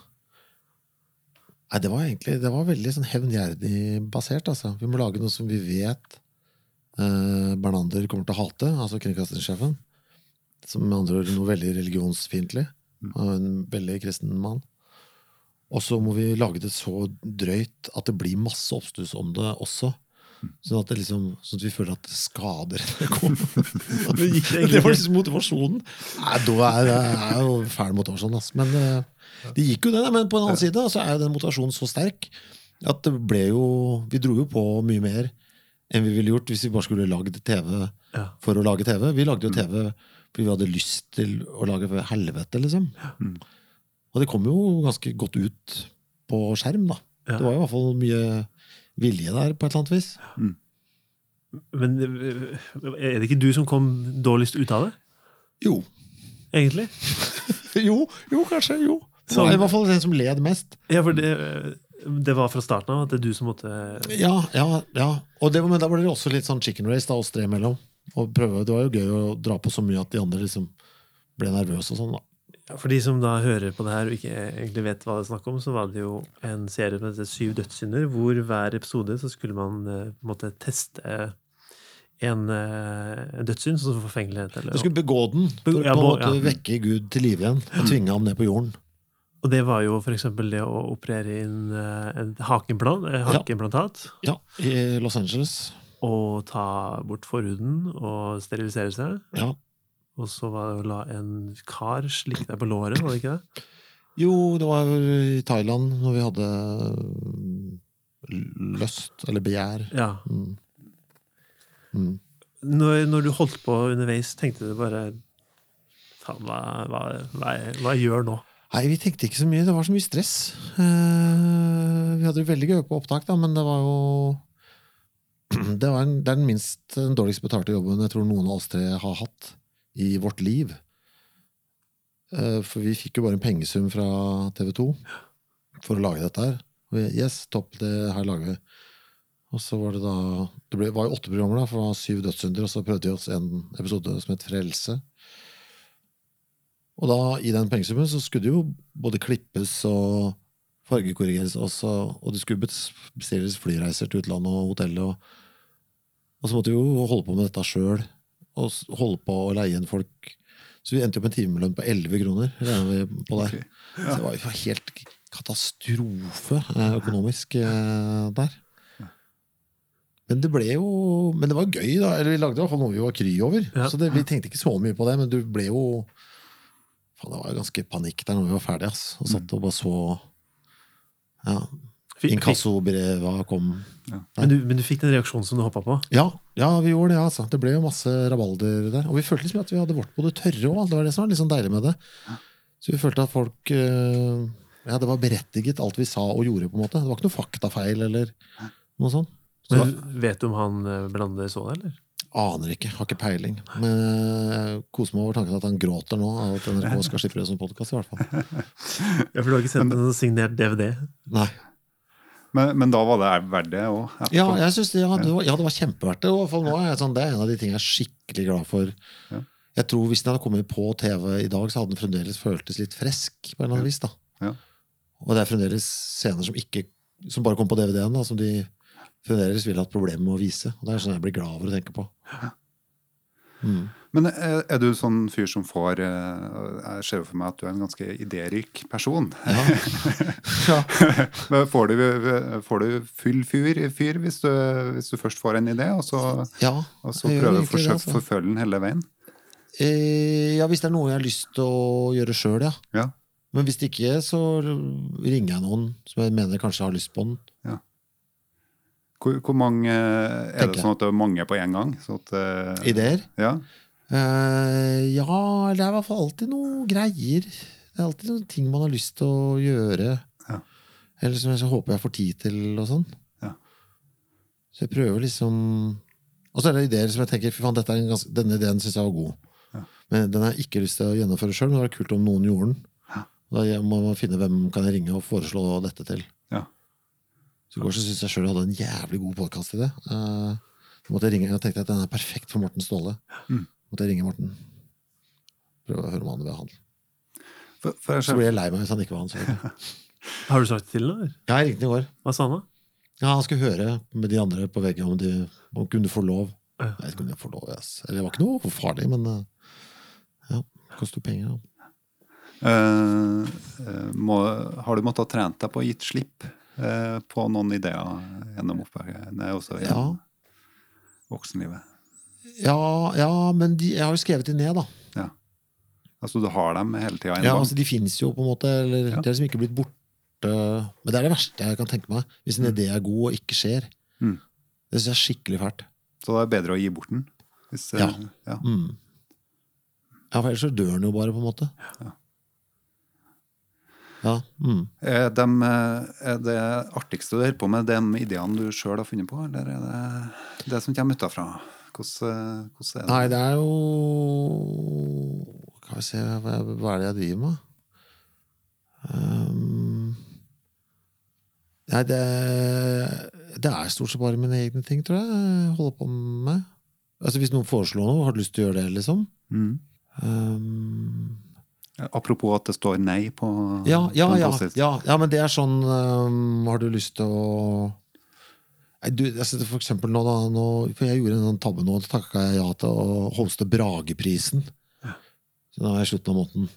Nei, det var egentlig det var veldig sånn hevngjerdig basert. altså. Vi må lage noe som vi vet eh, Bernander kommer til å hate, altså kringkastingssjefen. Som med andre ord noe veldig religionsfiendtlig. Og en veldig kristen mann. Og så må vi lage det så drøyt at det blir masse oppstuss om det også. Sånn at, det liksom, sånn at vi føler at det skader NRK. Det egentlig det var liksom motivasjonen. Nei, da er det er jo fæl motivasjon, altså. Men eh, det gikk jo det. Men på den annen side så er den motivasjonen så sterk at det ble jo Vi dro jo på mye mer enn vi ville gjort hvis vi bare skulle lagd TV for å lage TV. Vi lagde jo TV fordi vi hadde lyst til å lage for helvete, liksom. Mm. Og det kom jo ganske godt ut på skjerm, da. Ja. Det var i hvert fall mye vilje der, på et eller annet vis. Men eh, er det ikke du som kom dårligst ut av det, Jo. egentlig? Jo, jo kanskje. Jo. Sånn. i hvert fall den som led mest. Ja, for det, det var fra starten av at det er du som måtte Ja, ja, ja. Og det, men da var det også litt sånn chicken race, da, oss tre imellom. Og prøve, det var jo gøy å dra på så mye at de andre liksom ble nervøse og sånn, da. Ja, For de som da hører på det her og ikke egentlig vet hva det er snakk om, så var det jo en serie som heter Syv dødssynder, hvor hver episode så skulle man eh, på en måte teste en eh, dødssynd, som forfengelighet. Eller, Du skulle begå den for Ja, på en måte ja. vekke Gud til live igjen og tvinge ham ned på jorden. Og det var jo eksempel det å operere inn en eh, hakeimplantat. Ja, I Los Angeles. Og ta bort forhuden og sterilisere seg. Ja. Og så var det å la en kar slikke deg på låret, var det ikke det? Jo, det var i Thailand når vi hadde løst, lyst, eller begjær. Ja. Mm. Mm. Når, når du holdt på underveis, tenkte du bare hva, hva, hva, hva gjør nå? Nei, vi tenkte ikke så mye. Det var så mye stress. Eh, vi hadde det veldig gøy på opptak, da, men det var jo Det, var en, det er den minst den dårligst betalte jobben jeg tror noen av oss tre har hatt i vårt liv. Eh, for vi fikk jo bare en pengesum fra TV 2 for å lage dette her. Og vi, yes, topp, det her lager vi. Og så var det da Det ble, var jo åtte programmer, da, for det var syv dødssynder, og så prøvde vi oss en episode som het Frelse. Og da, i den pengesummen, så skulle det jo både klippes og fargekorrigeres også, og det skulle bes- bestilles flyreiser til utlandet og hotellet. Og, og så måtte vi jo holde på med dette sjøl, og holde på å leie inn folk. Så vi endte opp med en timelønn på 11 kroner. regner vi på der. Ok. Så det var jo helt katastrofe eh, økonomisk eh, der. Men det ble jo Men det var gøy, da. Eller vi lagde i hvert fall noe vi var kry over. Ja. Så det, vi tenkte ikke så mye på det, men du ble jo Faen, det var jo ganske panikk der når vi var ferdige, ass. Og satt og bare så Ja. Inkassobreva kom. Men du, men du fikk den reaksjonen som du hoppa på? Ja, ja, vi gjorde det, altså. Det ble jo masse rabalder der. Og vi følte liksom at vi hadde vårt på det tørre òg. Det var det som var litt sånn deilig med det. Så vi følte at folk eh, Ja, det var berettiget, alt vi sa og gjorde, på en måte. Det var ikke noe faktafeil eller noe sånt. Så Men vet du om han eh, Belander så det, eller? Aner ikke, har ikke peiling. Men jeg koser meg over tanken at han gråter nå av at NRK skal slippe det som podkast, i hvert fall. Ja, For du har ikke sendt en signert DVD? Nei. Men, men da var det verdt det òg? Ja, jeg synes det, ja, det var, ja, det var kjempeverdt det. er sånn, Det er en av de tingene jeg er skikkelig glad for. Ja. Jeg tror Hvis den hadde kommet på TV i dag, så hadde den fremdeles føltes litt fresk. på en eller annen vis da. Ja. Og det er fremdeles scener som ikke som bare kom på DVD-en, som de fremdeles ville hatt problemer med å vise. Og Det er sånn jeg blir glad over å tenke på. Mm. Men er, er du sånn fyr som får eh, Jeg ser jo for meg at du er en ganske idérik person. Ja. ja. Får, du, får du full fyr, fyr hvis, du, hvis du først får en idé, og så, ja. og så prøver du å altså. forfølge den hele veien? Eh, ja, hvis det er noe jeg har lyst til å gjøre sjøl, ja. Ja. Men hvis det ikke, så ringer jeg noen som jeg mener kanskje har lyst på den. Hvor, hvor mange Er Tenker det sånn at det er mange på en gang? Så at, eh, Ideer? Ja. Eh, ja, det er i hvert fall alltid noe greier. Det er alltid noen ting man har lyst til å gjøre. Ja. Eller som jeg så håper jeg får tid til, og sånn. Ja. Så jeg prøver liksom Og så er det ideer som jeg tenker fy faen, dette er en ganske, denne ideen syns jeg var god. Ja. Men den har jeg ikke lyst til å gjennomføre sjøl. Men det var kult om noen gjorde den. Ja. Da må man finne hvem kan jeg ringe og foreslå dette til. Ja. Så i går syns jeg sjøl jeg hadde en jævlig god podkast i det. Uh, måtte jeg ringe, og tenkte at den er perfekt for Morten Ståle. Mm. Måtte jeg ringe Morten. Prøve å høre om han vil ha. For, for Så ble blir jeg lei meg hvis han ikke var han. Har du sagt det til ham? Ja, jeg ringte i går. Hva sa han da? Ja, Han skulle høre med de andre på veggen om de om kunne få lov. Ja. Jeg vet ikke om de får lov, Yes. Eller det var ikke noe farlig, men uh, ja, det koster penger. Da. eh, eh, må, har du måttet ha trent deg på å gitt slipp uh, på noen ideer gjennom oppveksten? er også Ja. voksenlivet? Ja, ja, men de, jeg har jo skrevet de ned, da. Ja. Altså du har dem hele tida? Ja, altså De fins jo, på en måte. Eller, Ja. De er liksom ikke blitt borte. Men det er det verste jeg kan tenke meg. Hvis en idé er god og ikke skjer. Mm. Det syns jeg er skikkelig fælt. Så det er bedre å gi bort den? Hvis, eh, Ja. ja. Mm. Ja, for ellers så dør den jo bare, på en måte. Ja. Ja. Mm. Er, dem, eh, er det artigste du holder på med, de ideene du sjøl har funnet på, eller er det det som kommer utenfra? Hvordan, hvordan er det? Nei, det er jo Skal vi se, hva, hva er det jeg driver med? Um, nei, det, det er stort sett bare mine egne ting, tror jeg. jeg holder på med. Altså Hvis noen foreslår noe, har du lyst til å gjøre det, liksom? Mm. Um, Apropos at det står nei på, ja, ja, på en ja, post-it. ja, ja, men det er sånn um, Har du lyst til å du, altså, For eksempel nå, da. Nå, for jeg gjorde en tabbe nå. Da takka jeg ja til å hoste Brageprisen. Så nå er jeg slutten av måneden.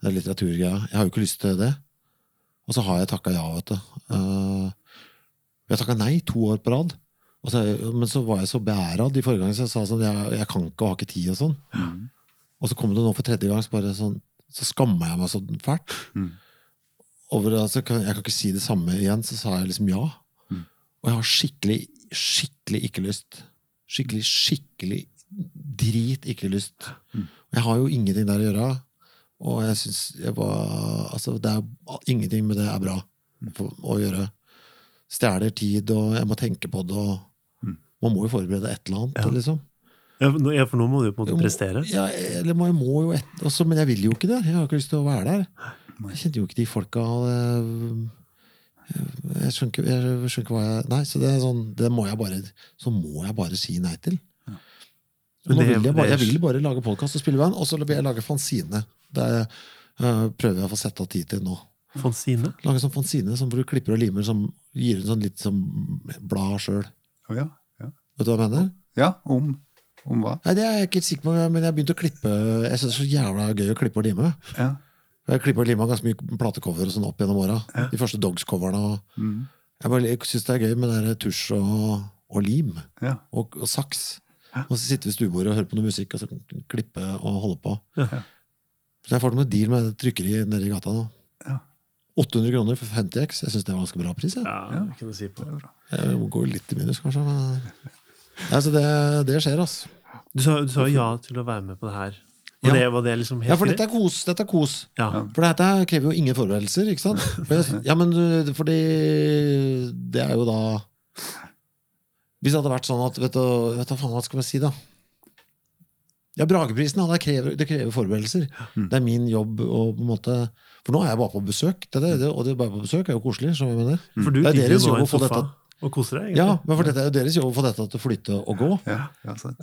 Det er litteraturgreia. Jeg har jo ikke lyst til det. Og så har jeg takka ja, vet du. Uh, jeg takka nei to år på rad. Og så, men så var jeg så beæra de forrige gangene, så jeg sa sånn jeg, jeg kan ikke og har ikke tid og sånn. Mm. Og så kom det nå for tredje gang, så sånn Så skamma jeg meg så fælt. Mm. Over, altså, jeg kan ikke si det samme igjen, så sa jeg liksom ja. Mm. Og jeg har skikkelig, skikkelig ikke lyst. Skikkelig, skikkelig drit ikke lyst. Mm. Jeg har jo ingenting der å gjøre. Og jeg syns jeg var Altså, er, ingenting med det er bra for, å gjøre. Stjeler tid, og jeg må tenke på det, og Mm. man må jo forberede et eller annet, Ja. liksom. Ja, for nå- må du jo på en måte prestere. Ja, eller jeg må jo et, også, Men jeg vil jo ikke det. Jeg har ikke lyst til å være der. Jeg kjente jo ikke de folka. og Jeg, skjønner ikke, jeg skjønner ikke hva jeg Nei, så det er sånn Det må jeg bare Så må jeg bare si nei til. Ja. Men det- vil jeg, bare, jeg vil bare lage podkast og spille band, og så vil jeg lage fanzine. Det eh, prøver jeg å få sette av tid til nå. Fanzine. Lage sånn fanzine sånn hvor du klipper og limer, som gir ut sånn litt som blad sjøl. Oh, ja. ja. Vet du hva jeg mener? ja, om, om hva? Nei, Det er jeg ikke helt sikker på, men jeg har begynt å klippe Jeg syns det er så jævla gøy å klippe og lime. Ja. Jeg klipper og lima ganske mye platecover og sånn opp gjennom åra. De første Dogs-coverne. Mm. Jeg bare syns det er gøy med det der tusj og, og lim ja. og, og saks. Og så sitte ved stuebordet og høre på noe musikk og så klippe og holde på. Ja. Så jeg får til noe deal med trykkeri nede i gata nå. Ja. 800 kroner for 50X. Jeg syns det var ganske bra pris. Jeg. Ja, det kan du si på. Det er bra. Jeg må gå litt i minus, kanskje. Men ja, så det, det skjer, altså. Du sa, du sa ja til å være med på det her. Ja. Det, var det liksom helt Ja, for dette er kos. Dette er kos. Ja. For dette krever jo ingen forberedelser, ikke sant? For ja, men fordi det er jo da Hvis det hadde vært sånn at Vet du, vet du faen hva skal man si, da? Ja, Brageprisen, ja, det krever, det krever forberedelser. Mm. Det er min jobb å på en måte For nå er jeg bare på besøk, det, det, og det bare på besøk er jo koselig. du Det er deres jobb å få dette- og koser deg. Ja, men for dette er jo deres jobb å få dette til å flytte og gå. Ja, ja, sant.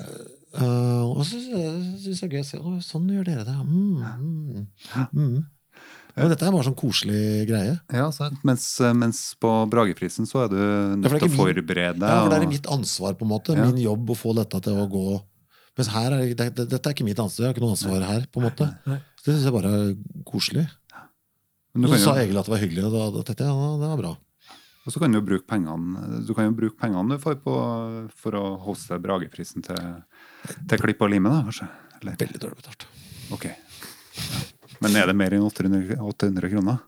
Uh, og så syns jeg det er gøy å se Å, sånn gjør dere det. Mm, mm, mm. Men dette er bare sånn koselig greie. Ja, sant. Mens, mens på Brageprisen så er du nødt er til å forberede. Ja, for det er mitt ansvar, på en måte. Ja. Min jobb å få dette til å gå Mens her er, det, det, dette er ikke mitt ansvar. Jeg har ikke noe ansvar her. på en måte. Nei. Så Det syns jeg bare er koselig. Men du så sa Egil at det var hyggelig, og da, da tenkte jeg ja, det var bra. Og så kan du bruke pengene du kan jo bruke pengene du får på for å hoste Brageprisen til, til klipp og lime, da, kanskje? Eller, Veldig dårlig betalt. ok. Ja. Men er det mer enn 800, 800 kroner?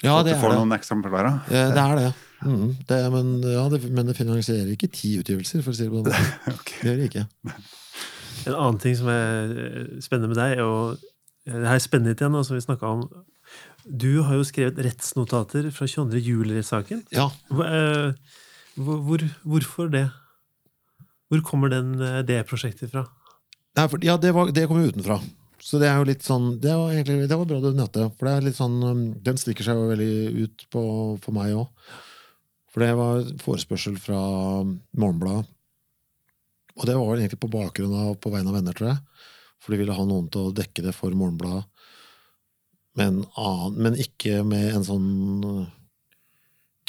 Ja, det er det du er får det. noen eksemplarer? Eh, Det er det. Mm, det men, ja, det. Men det finansierer ikke ti utgivelser, for å si det på den måten. okay. Det gjør det ikke. En annen ting som er eh, spennende med deg, er jo Det her er spennende igjen, som vi snakket om. Du har jo skrevet rettsnotater fra 22. juli-saken. Ja, Hvor, eh, hvor, hvor, hvorfor det? Hvor kommer den, eh, det prosjektet fra? Nei, for, ja det, var, det kommer jo utenfra. Så det er jo litt sånn Det var, egentlig, det var bra du nevnte, for det er litt sånn um, den stikker seg jo veldig ut på, for meg òg. For det var forespørsel fra Morgenbladet. Og det var egentlig på bakgrunn av på vegne av venner, tror jeg. For de ville ha noen til å dekke det for Morgenbladet. Men, annen, men ikke med en sånn uh,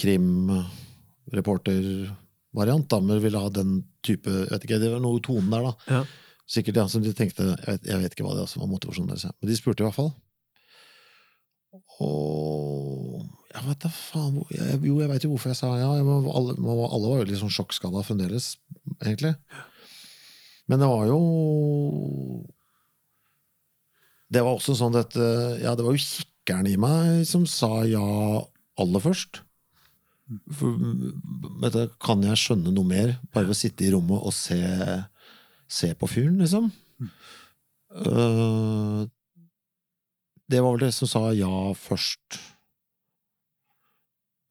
krimreportervariant. Men ville ha den type vet ikke, Det var noe tonen der, da. Ja. Sikkert ja, som de tenkte Jeg vet, jeg vet ikke hva det var motivasjonen deres er. Men de spurte i hvert fall. Og jeg vet da faen jeg, Jo, jeg veit jo hvorfor jeg sa ja. Jeg var, alle, var, alle var jo litt sånn sjokkskada fremdeles, egentlig. Men det var jo Det var også sånn at eh, Ja, det var jo kikkeren i meg som sa ja aller først. For, vet du, kan jeg skjønne noe mer bare ved å sitte i rommet og se, se på fyren, liksom? Øh, det var vel det som sa ja først.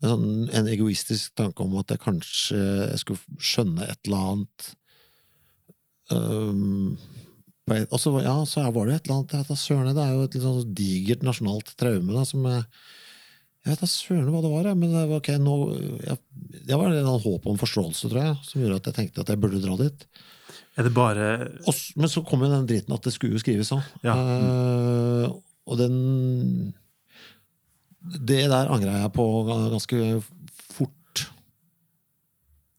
En, sånn, en egoistisk tanke om at jeg kanskje jeg skulle skjønne et eller annet et- og så, ja, så var det et eller annet søren, Det er jo et litt sånn digert nasjonalt traume da, som jeg, jeg vet da søren hva det var, men det var, okay, nå, jeg, det var en håp om forståelse, tror jeg, som gjorde at jeg tenkte at jeg burde dra dit. Er det bare Og, men så kom jo den driten at det skulle jo skrives òg. Ja. Uh, og den Det der angra jeg på ganske fort.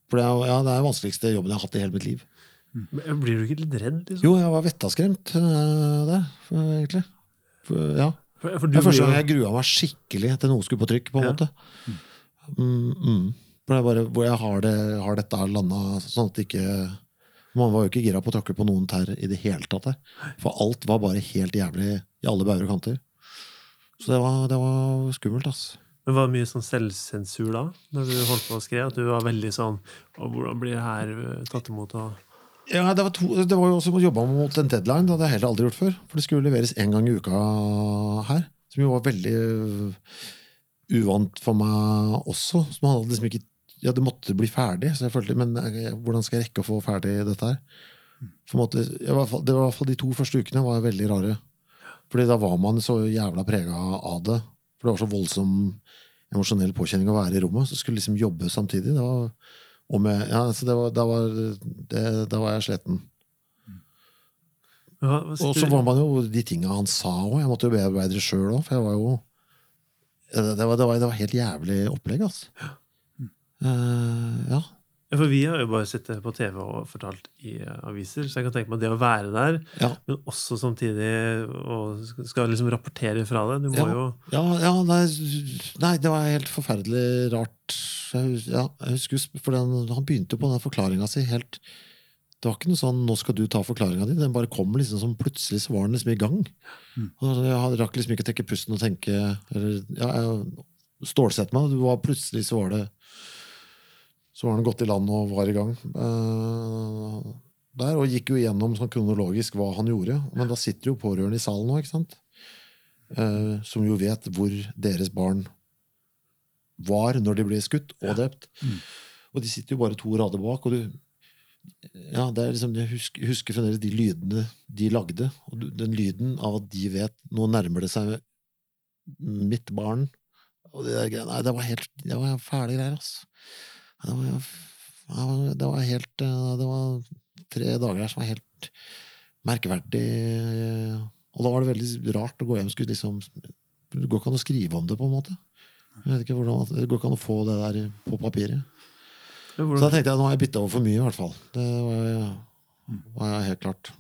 For det er, ja, det er den vanskeligste jobben jeg har hatt i hele mitt liv. Blir du ikke litt redd, liksom? Jo, jeg var vettaskremt uh, der, egentlig. For, ja. For, for Det er første gang jeg grua meg skikkelig til noe skulle på trykk. på en Ja. måte. Mm, mm. For det bare hvor jeg har, det, har dette landa sånn at det ikke Man var jo ikke gira på å tråkke på noen tær i det hele tatt. der. For alt var bare helt jævlig i alle bauger og kanter. Så det var, det var skummelt, ass. Men var det mye sånn selvsensur da? Når du holdt på å skrive? At du var veldig sånn Hvordan blir det her øh, tatt imot? Og... Ja, det var, to, det var jo også å jobbe mot en deadline. Det hadde jeg heller aldri gjort før. For det skulle leveres én gang i uka her. Som jo var veldig øh, uvant for meg også. Som hadde liksom ikke Ja, det måtte bli ferdig, så jeg følte Men jeg, hvordan skal jeg rekke å få ferdig dette her? Måte, i det var i hvert fall De to første ukene var veldig rare. Fordi da var man så jævla prega av det. For det var så voldsom emosjonell påkjenning å være i rommet. Så skulle liksom jobbe samtidig. Det var, med, ja, så det var, da, var, det, da var jeg sliten. Ja, Og så var man jo de tinga han sa òg. Jeg måtte jo bearbeide det sjøl òg, for jeg var jo det var, det, var, det var helt jævlig opplegg, altså. Eh, ja. Ja, for vi har jo bare sittet på TV og fortalt i eh, aviser, så jeg kan tenke meg det å være der, Ja. men også samtidig og skal liksom rapportere fra det. Du må Ja. jo Ja, ja nei, nei, det var helt forferdelig rart. Jeg, ja, jeg husker jo for den, Han begynte på den forklaringa si helt Det var ikke noe sånn 'nå skal du ta forklaringa di'. Den bare kom liksom som plutselig så var den liksom i gang. Og jeg rakk liksom ikke å trekke pusten og tenke eller, ja, jeg Stålsette meg. Det var plutselig så var det Så var han gått i land og var i gang. uh, der, Og gikk jo igjennom sånn kronologisk hva han gjorde. Men da sitter jo pårørende i salen nå, ikke sant? Uh, som jo vet hvor deres barn var når de ble skutt og drept. Og de sitter jo bare to rader bak. og du ja, det er liksom, Jeg husker, husker fremdeles de lydene de lagde. Og den lyden av at de vet nå nærmer det seg mitt barn. Og det der nei, det var helt det var fæle greier, altså. Det var, det var- helt eh, Det var tre dager der som var helt merkverdig. Og da var det veldig rart å gå hjem. Skulle liksom, det går ikke an å skrive om det, på en måte. Jeg vet ikke hvordan, Det går ikke an å få det der på papiret. Så da tenkte jeg nå har jeg bytta over for mye, i hvert fall. Det var, var helt klart.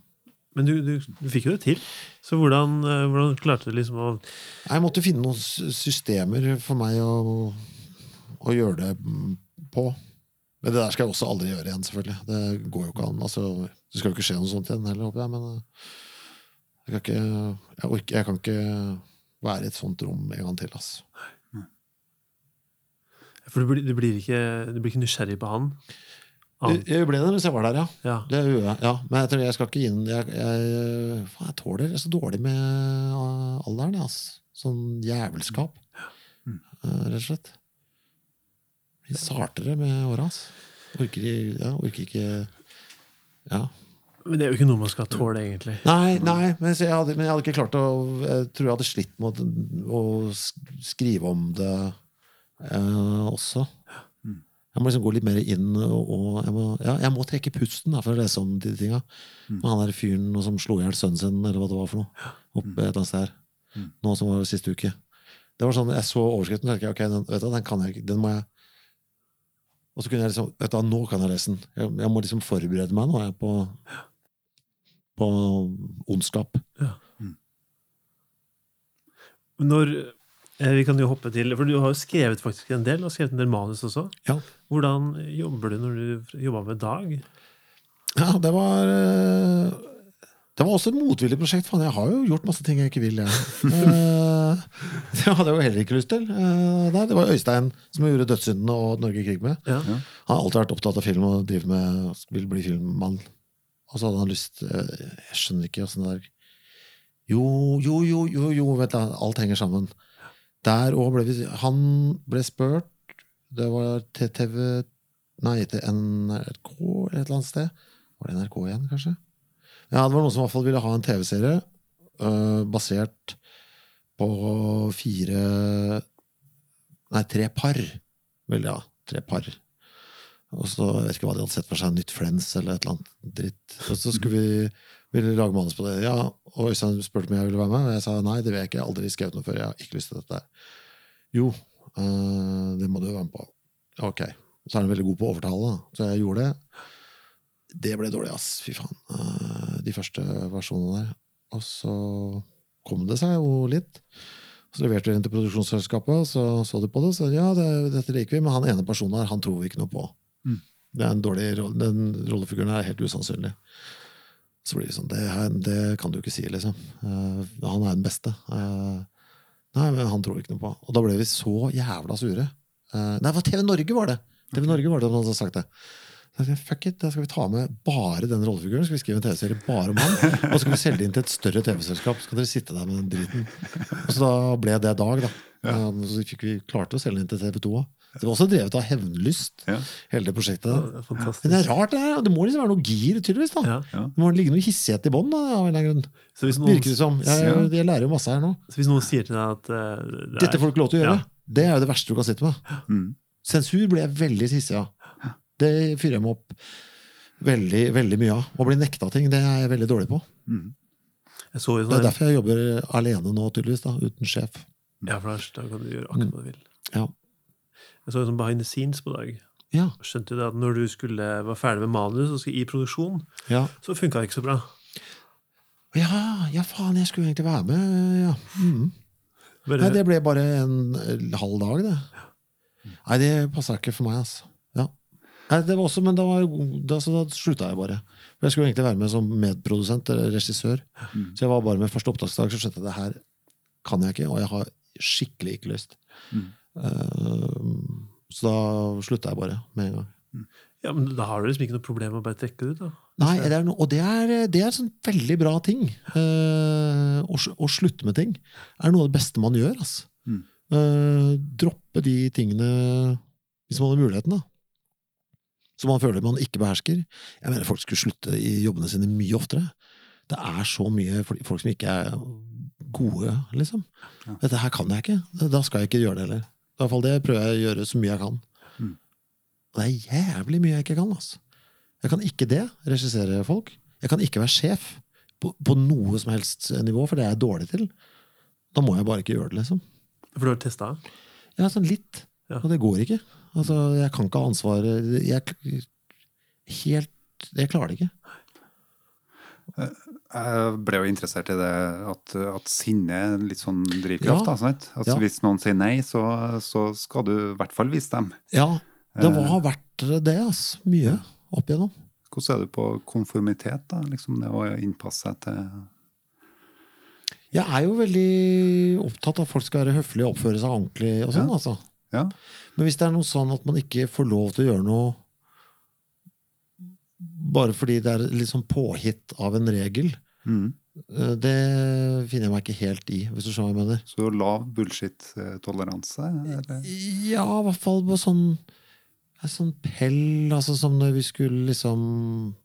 Men du, du, du fikk jo det til. Så hvordan, eh, hvordan klarte du liksom å Jeg måtte finne noen systemer for meg å, å gjøre det på. Men det der skal jeg også aldri gjøre igjen, selvfølgelig. Det går jo ikke an. Altså, det skal jo ikke skje noe sånt igjen heller, håper jeg. Men eh, jeg kan ikke, jeg orker, jeg kan ikke være i et sånt rom en gang til. Altså. For du blir, du blir, ikke, du blir ikke nysgjerrig på han? Jeg, han. jeg ble det hvis jeg var der, ja. Ja. Det gjør jeg. ja. Men jeg tror jeg skal ikke inn Jeg, jeg, faen, jeg tåler det så dårlig med uh, alderen. jeg, Altså. Sånn jævelskap. Mm. Uh, rett og slett. Sartere med åra. Orker, ja, orker ikke Ja. Men det er jo ikke noe man skal tåle, egentlig. Nei, nei men, jeg hadde, men jeg hadde ikke klart å Jeg tror jeg hadde slitt med å, å skrive om det eh, også. Jeg må liksom gå litt mer inn og, og jeg, må, ja, jeg må trekke pusten da, for å lese om de tinga. Mm. han der fyren som slo i hjel sønnen sin, eller hva det var for noe. Oppe et eller annet sted her. Nå som var siste uke. Det var sånn, Jeg så overskriften og tenkte jeg, ok, den, du, den kan jeg ikke. Den må jeg Og så kunne jeg liksom vet du, Nå kan jeg lese den. Jeg, jeg må liksom forberede meg nå jeg, på, på ondskap. Når eh, Vi kan jo hoppe til For du har jo skrevet faktisk en del. Har skrevet en del manus også. Ja. Hvordan jobber du når du jobber med Dag? Ja, det var eh, Det var også et motvillig prosjekt. Faen, jeg har jo gjort masse ting jeg ikke vil, jeg. Eh, det hadde jeg jo heller ikke lyst til. Eh, der. Det var Øystein som gjorde 'Dødssyndene' og 'Norge i krig' med. Ja. Han har alltid vært opptatt av film og driver med, vil bli filmmann. Og så hadde han lyst eh, Jeg skjønner ikke åssen det er Jo, jo, jo, jo, jo vet du, alt henger sammen. Der òg ble vi Han ble spurt Det var til TV Nei, til NRK eller et eller annet sted. Var det NRK igjen, kanskje? Ja, det var noen som i hvert fall ville ha en TV-serie uh, basert på fire Nei, tre par. Vel, ja. Tre par. Og så jeg vet ikke hva de hadde sett for seg, nytt Friends eller et eller annet dritt. Og så skulle vi ville lage manus på det. Ja, og Øystein spurte om jeg ville være med, og jeg sa nei, det vil jeg ikke. Jeg har aldri skrevet noe før. Jeg har ikke lyst til dette. Jo, uh, det må du være med på. Ok. Så er han veldig god på å overtale, da. Så jeg gjorde det. Det ble dårlig, ass. Fy faen. Eh, De første versjonene der. Og så kom det seg jo litt. Så leverte vi den til produksjonsselskapet, og så så de på det. Så ja, det, dette liker vi, men han ene personen her, han tror vi ikke noe på. Mm. Det er en dårlig Den rollefiguren er helt usannsynlig. Så blir det sånn, det, her, det kan du ikke si, liksom. Uh, han er den beste. Uh, nei, men han tror vi ikke noe på. Og da ble vi så jævla sure. Uh, nei, TV Norge var det! TV Norge var det som hadde sagt det. Fuck it, da skal vi ta med bare den rollefiguren. Skal vi skrive en TV-serie bare om han? Og så skal vi selge det inn til et større TV-selskap. Så kan dere sitte der med den driten. Og så da ble det Dag, da. Ja. Så fikk vi klarte å selge den inn til TV 2 òg. Det var også drevet av hevnlyst, Ja. hele det prosjektet. Det er Fantastisk. Men det er rart, det her. Det må liksom være noe gir, tydeligvis. da. Ja. Det må ligge noe hissighet i bånn. Virker det som. Jeg, Ja. jeg lærer jo masse her nå. så hvis noen sier til deg at uh, det er- Dette får du ikke lov til å gjøre. Ja. Det er jo det verste du kan sitte med. Mm. Sensur blir jeg veldig hissig av. Det fyrer jeg meg opp veldig, veldig mye av. Å bli nekta ting, det er jeg veldig dårlig på. Mm. Jeg så Det er sånn derfor jeg jobber alene nå, tydeligvis. da, Uten sjef. Ja, for da kan du gjøre akkurat hva du vil. Ja. Jeg så det sånn behind the scenes på dag. Ja, Skjønte det at når du skulle var ferdig med manus og skulle i produksjon, ja. så funka det ikke så bra. Ja, ja, faen, jeg skulle egentlig være med. Ja. Mm. Bare, Nei, det ble bare en eh, halv dag, det. Nei, det passa ikke for meg, altså. Nei, det var også, men da, var, da, så da slutta jeg bare. For Jeg skulle egentlig være med som medprodusent eller regissør. Mm. Så jeg var bare med første opptaksdag, så skjønte jeg det her kan jeg ikke, og jeg har skikkelig ikke lyst. Mm. Uh, så da slutta jeg bare med en gang. ja, men Da har du liksom ikke noe problem med å bare trekke det ut. da. Nei, det er no, og det er, det er en sånn veldig bra ting. Uh, å, å slutte med ting er noe av det beste man gjør. Altså. Mm. Uh, droppe de tingene hvis man har muligheten, da. Som man føler man ikke behersker. Jeg mener Folk skulle slutte i jobbene sine mye oftere. Det er så mye folk som ikke er gode, liksom. Ja. Dette her kan jeg ikke. Da skal jeg ikke gjøre det heller. I hvert fall det prøver jeg å gjøre så mye jeg kan. Mm. Det er jævlig mye jeg ikke kan. altså. Jeg kan ikke det, regissere folk. Jeg kan ikke være sjef på, på noe som helst nivå, for det er jeg dårlig til. Da må jeg bare ikke gjøre det, liksom. For du har testa? Ja, sånn litt. Ja. Og det går ikke. Altså, jeg kan ikke ha ansvaret jeg, Helt Jeg klarer det ikke. Jeg ble jo interessert i det at, at sinne er en litt sånn drivkraft. Ja. da, sant? Altså, Ja. Hvis noen sier nei, så, så skal du i hvert fall vise dem. Ja, det Eh. har vært det, altså. Mye opp igjennom. Hvordan er du på konformitet? da? Liksom det å innpasse seg til Jeg er jo veldig opptatt av at folk skal være høflige og oppføre seg ordentlig. og sånn, Ja. altså. Ja. Men hvis det er noe sånn at man ikke får lov til å gjøre noe bare fordi det er litt sånn påhitt av en regel, Mm. eh, det finner jeg meg ikke helt i, hvis du skjønner hva jeg mener. Så lav bullshit-toleranse? Ja, i hvert fall på sånn sånn pell, altså som når vi skulle liksom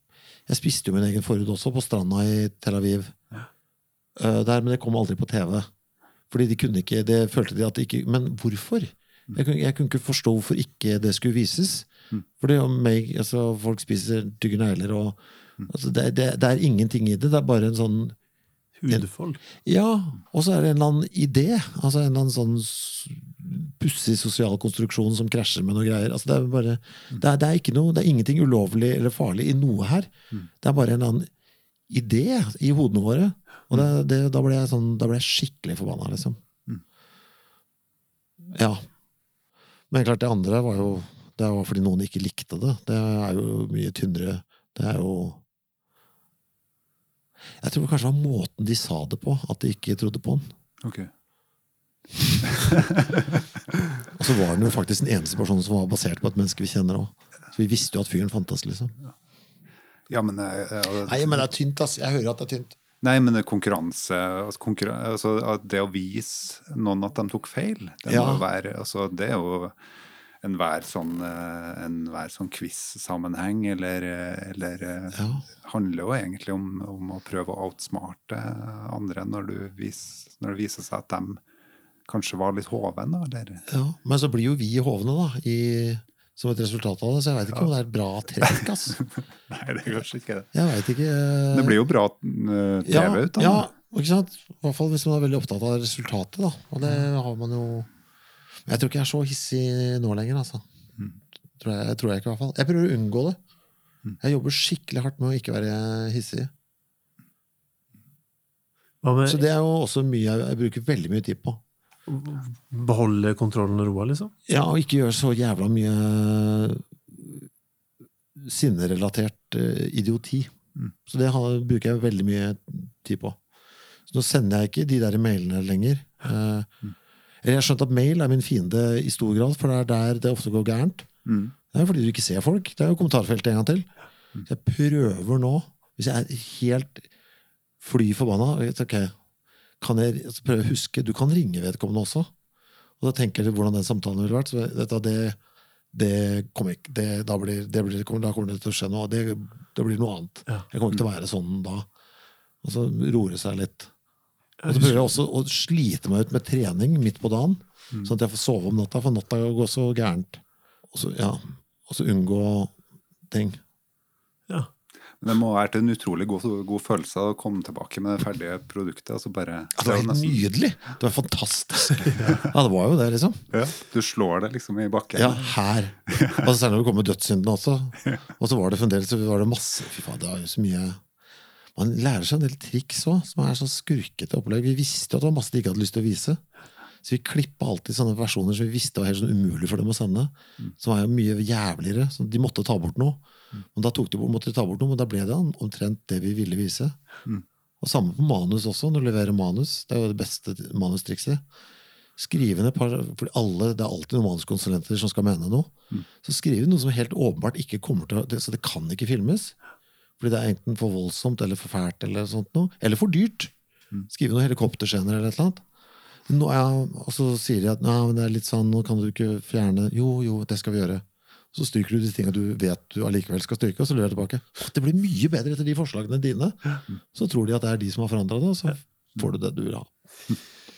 Jeg spiste jo min egen forhud også, på stranda i Tel Aviv. Ja. der, men det kom aldri på TV. Fordi de kunne ikke, det følte de at de ikke Men hvorfor? Jeg kunne, jeg kunne ikke forstå hvorfor ikke det skulle vises. Mm. Fordi meg, altså, folk spiser tygge negler og altså, det, det, det er ingenting i det. Det er bare en sånn Hudfold. Ja, og så er det en eller annen idé. Altså en eller annen sånn pussig sosial konstruksjon som krasjer med noe greier. Altså det, er bare, det, er, det, er ikke noe, det er ingenting ulovlig eller farlig i noe her. Det er bare en eller annen idé i hodene våre. Og det, det, da, ble jeg sånn, da ble jeg skikkelig forbanna, liksom. Mm. Ja. Men klart, det andre var jo Det var fordi noen ikke likte det. Det er jo mye tynnere. Det er jo Jeg tror kanskje det var måten de sa det på, at de ikke trodde på den. Ok. Og så var den jo faktisk den eneste personen som var basert på et menneske vi kjenner òg. Så vi visste jo at fyren fantes, liksom. Ja, men, jeg, jeg, jeg, Nei, men det er tynt, ass. Jeg hører at det er tynt. Nei, men konkurranse, altså, konkurran altså, Det å vise noen at de tok feil, det, Ja. være, altså, det er jo enhver sånn, en sånn quiz-sammenheng, eller, eh, eller eh, Ja. handler jo egentlig om, om å prøve å outsmarte andre når, du vis, når det viser seg at de kanskje var litt hovne, eller Ja. Men så blir jo vi hovne, da, i, som et resultat av det. Så jeg veit ikke om det er et bra trekk, ass. Nei, det er kanskje ikke det. Jeg vet ikke. eh, Det blir jo bra eh, TV ja, ut av ja, det. ikke sant? I hvert fall hvis man er veldig opptatt av resultatet, da. Og det har man jo Men jeg tror ikke jeg er så hissig nå lenger, altså. Mm. Tror jeg, tror jeg ikke, i hvert fall. Jeg prøver å unngå det. Jeg jobber skikkelig hardt med å ikke være hissig. Med Så det er jo også mye jeg, jeg bruker veldig mye tid på. Beholde kontrollen og roa, liksom? Ja, og ikke gjøre så jævla mye sinnerelatert eh, idioti. Mm. Så det bruker jeg veldig mye tid på. Så nå sender jeg ikke de der mailene lenger. Eh, Mm. jeg har skjønt at mail er min fiende i stor grad, for det er der det ofte går gærent. Mm. Det er fordi du ikke ser folk. Det er jo kommentarfeltet en gang til. Så jeg prøver nå, hvis jeg er helt fly forbanna okay, ok, kan jeg altså, prøve å huske Du kan ringe vedkommende også. Og da tenker jeg hvordan den samtalen ville vært. Så vet det, det kommer ikke det, da, blir, det blir, da kommer det til å skje noe. Det, det blir noe annet. Ja. Jeg kommer ikke til å være sånn da. Og så det seg litt. Og så prøver jeg også å slite meg ut med trening midt på dagen, sånn at jeg får sove om natta, for natta går så gærent. Og så, ja, unngå ting. Ja. Men det må ha vært en utrolig god, god følelse å komme tilbake med det ferdige produktet. Altså bare... Ja, det var helt nydelig! Det var fantastisk. Ja, det var jo det, liksom. Ja, du slår det liksom i bakken. Ja, her. Og så særlig når det kommer med dødssynden også. Og så var det fremdeles var det masse Fy faen, det var jo så mye Man lærer seg en del triks òg, som er så skurkete opplegg. Vi visste jo at det var masse de ikke hadde lyst til å vise. Så vi klippa alltid sånne versjoner som vi visste var helt sånn umulig for dem å sende. Som er jo mye jævligere. Så de måtte ta bort noe. Og da tok de, måtte de ta bort noe, men da ble det omtrent det vi ville vise. Mm. Og samme på manus også, når du leverer manus. Det er jo det beste manustrikset. Skriv inn For alle, det er alltid noen manuskonsulenter som skal mene noe. Så skriv noe som helt åpenbart ikke kommer til å Så det kan ikke filmes. Fordi det er enten for voldsomt eller for fælt eller sånt noe. Eller for dyrt. Skrive noen helikopterscener eller et eller annet. Nå, ja, og så sier de at Nei, men det er litt sånn, nå kan du ikke fjerne Jo, jo, det skal vi gjøre. Så stryker du de tingene du vet du allikevel skal stryke, og så leverer du tilbake. Det blir mye bedre etter de forslagene dine. Så tror de at det er de som har forandra det, og så får du det du vil ha.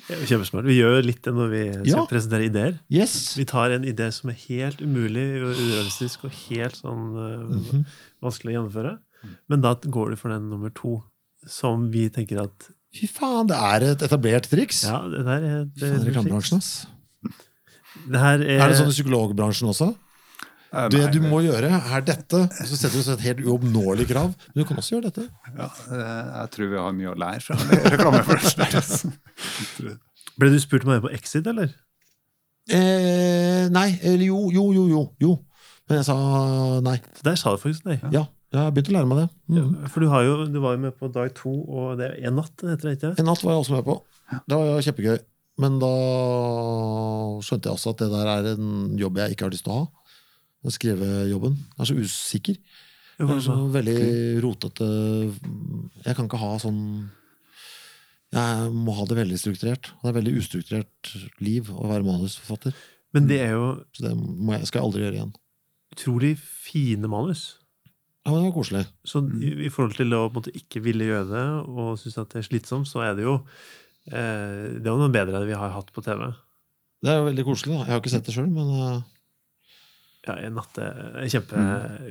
Kjempesmart. Vi gjør litt det når vi skal Ja. presentere ideer. Yes! Vi tar en idé som er helt umulig og urealistisk og helt sånn øh, vanskelig å gjennomføre. Men da går du for den nummer to, som vi tenker at Fy faen, det er et etablert triks! Ja, det der er det, Faen, reklamebransjen, ass. det her er, Er det sånn i psykologbransjen også? Eh, Det du må gjøre, er dette. Så setter du et helt uoppnåelig krav. Men du kan også gjøre dette. ja, eh, jeg tror vi har mye å lære fra reklamebransjen. Ble du spurt om å være på Exit, eller? Eh, nei. Eller jo, jo, jo, jo. jo. Men jeg sa nei. Der sa du faktisk nei. Ja, jeg har begynt å lære meg det. Mhm. For du, har jo, du var jo med på dag to, og det er en natt, heter det ikke? En natt var jeg også med på. Det var kjempegøy. Men da skjønte jeg også at det der er en jobb jeg ikke har lyst til å ha. Den skrivejobben. Jeg er så usikker. Jeg er så veldig rotete Jeg kan ikke ha sånn Jeg må ha det veldig strukturert. Det er veldig ustrukturert liv å være manusforfatter. Men det er jo Så det må jeg, skal jeg aldri gjøre igjen. utrolig fine manus. Ja, men det var koselig. Så i, i forhold til å måte, ikke ville gjøre det og synes at det er slitsomt, så er det jo eh, Det er jo noe bedre enn vi har hatt på TV. Det er jo veldig koselig. da. Jeg har ikke sett det sjøl, men eh, Ja, en natt er kjempe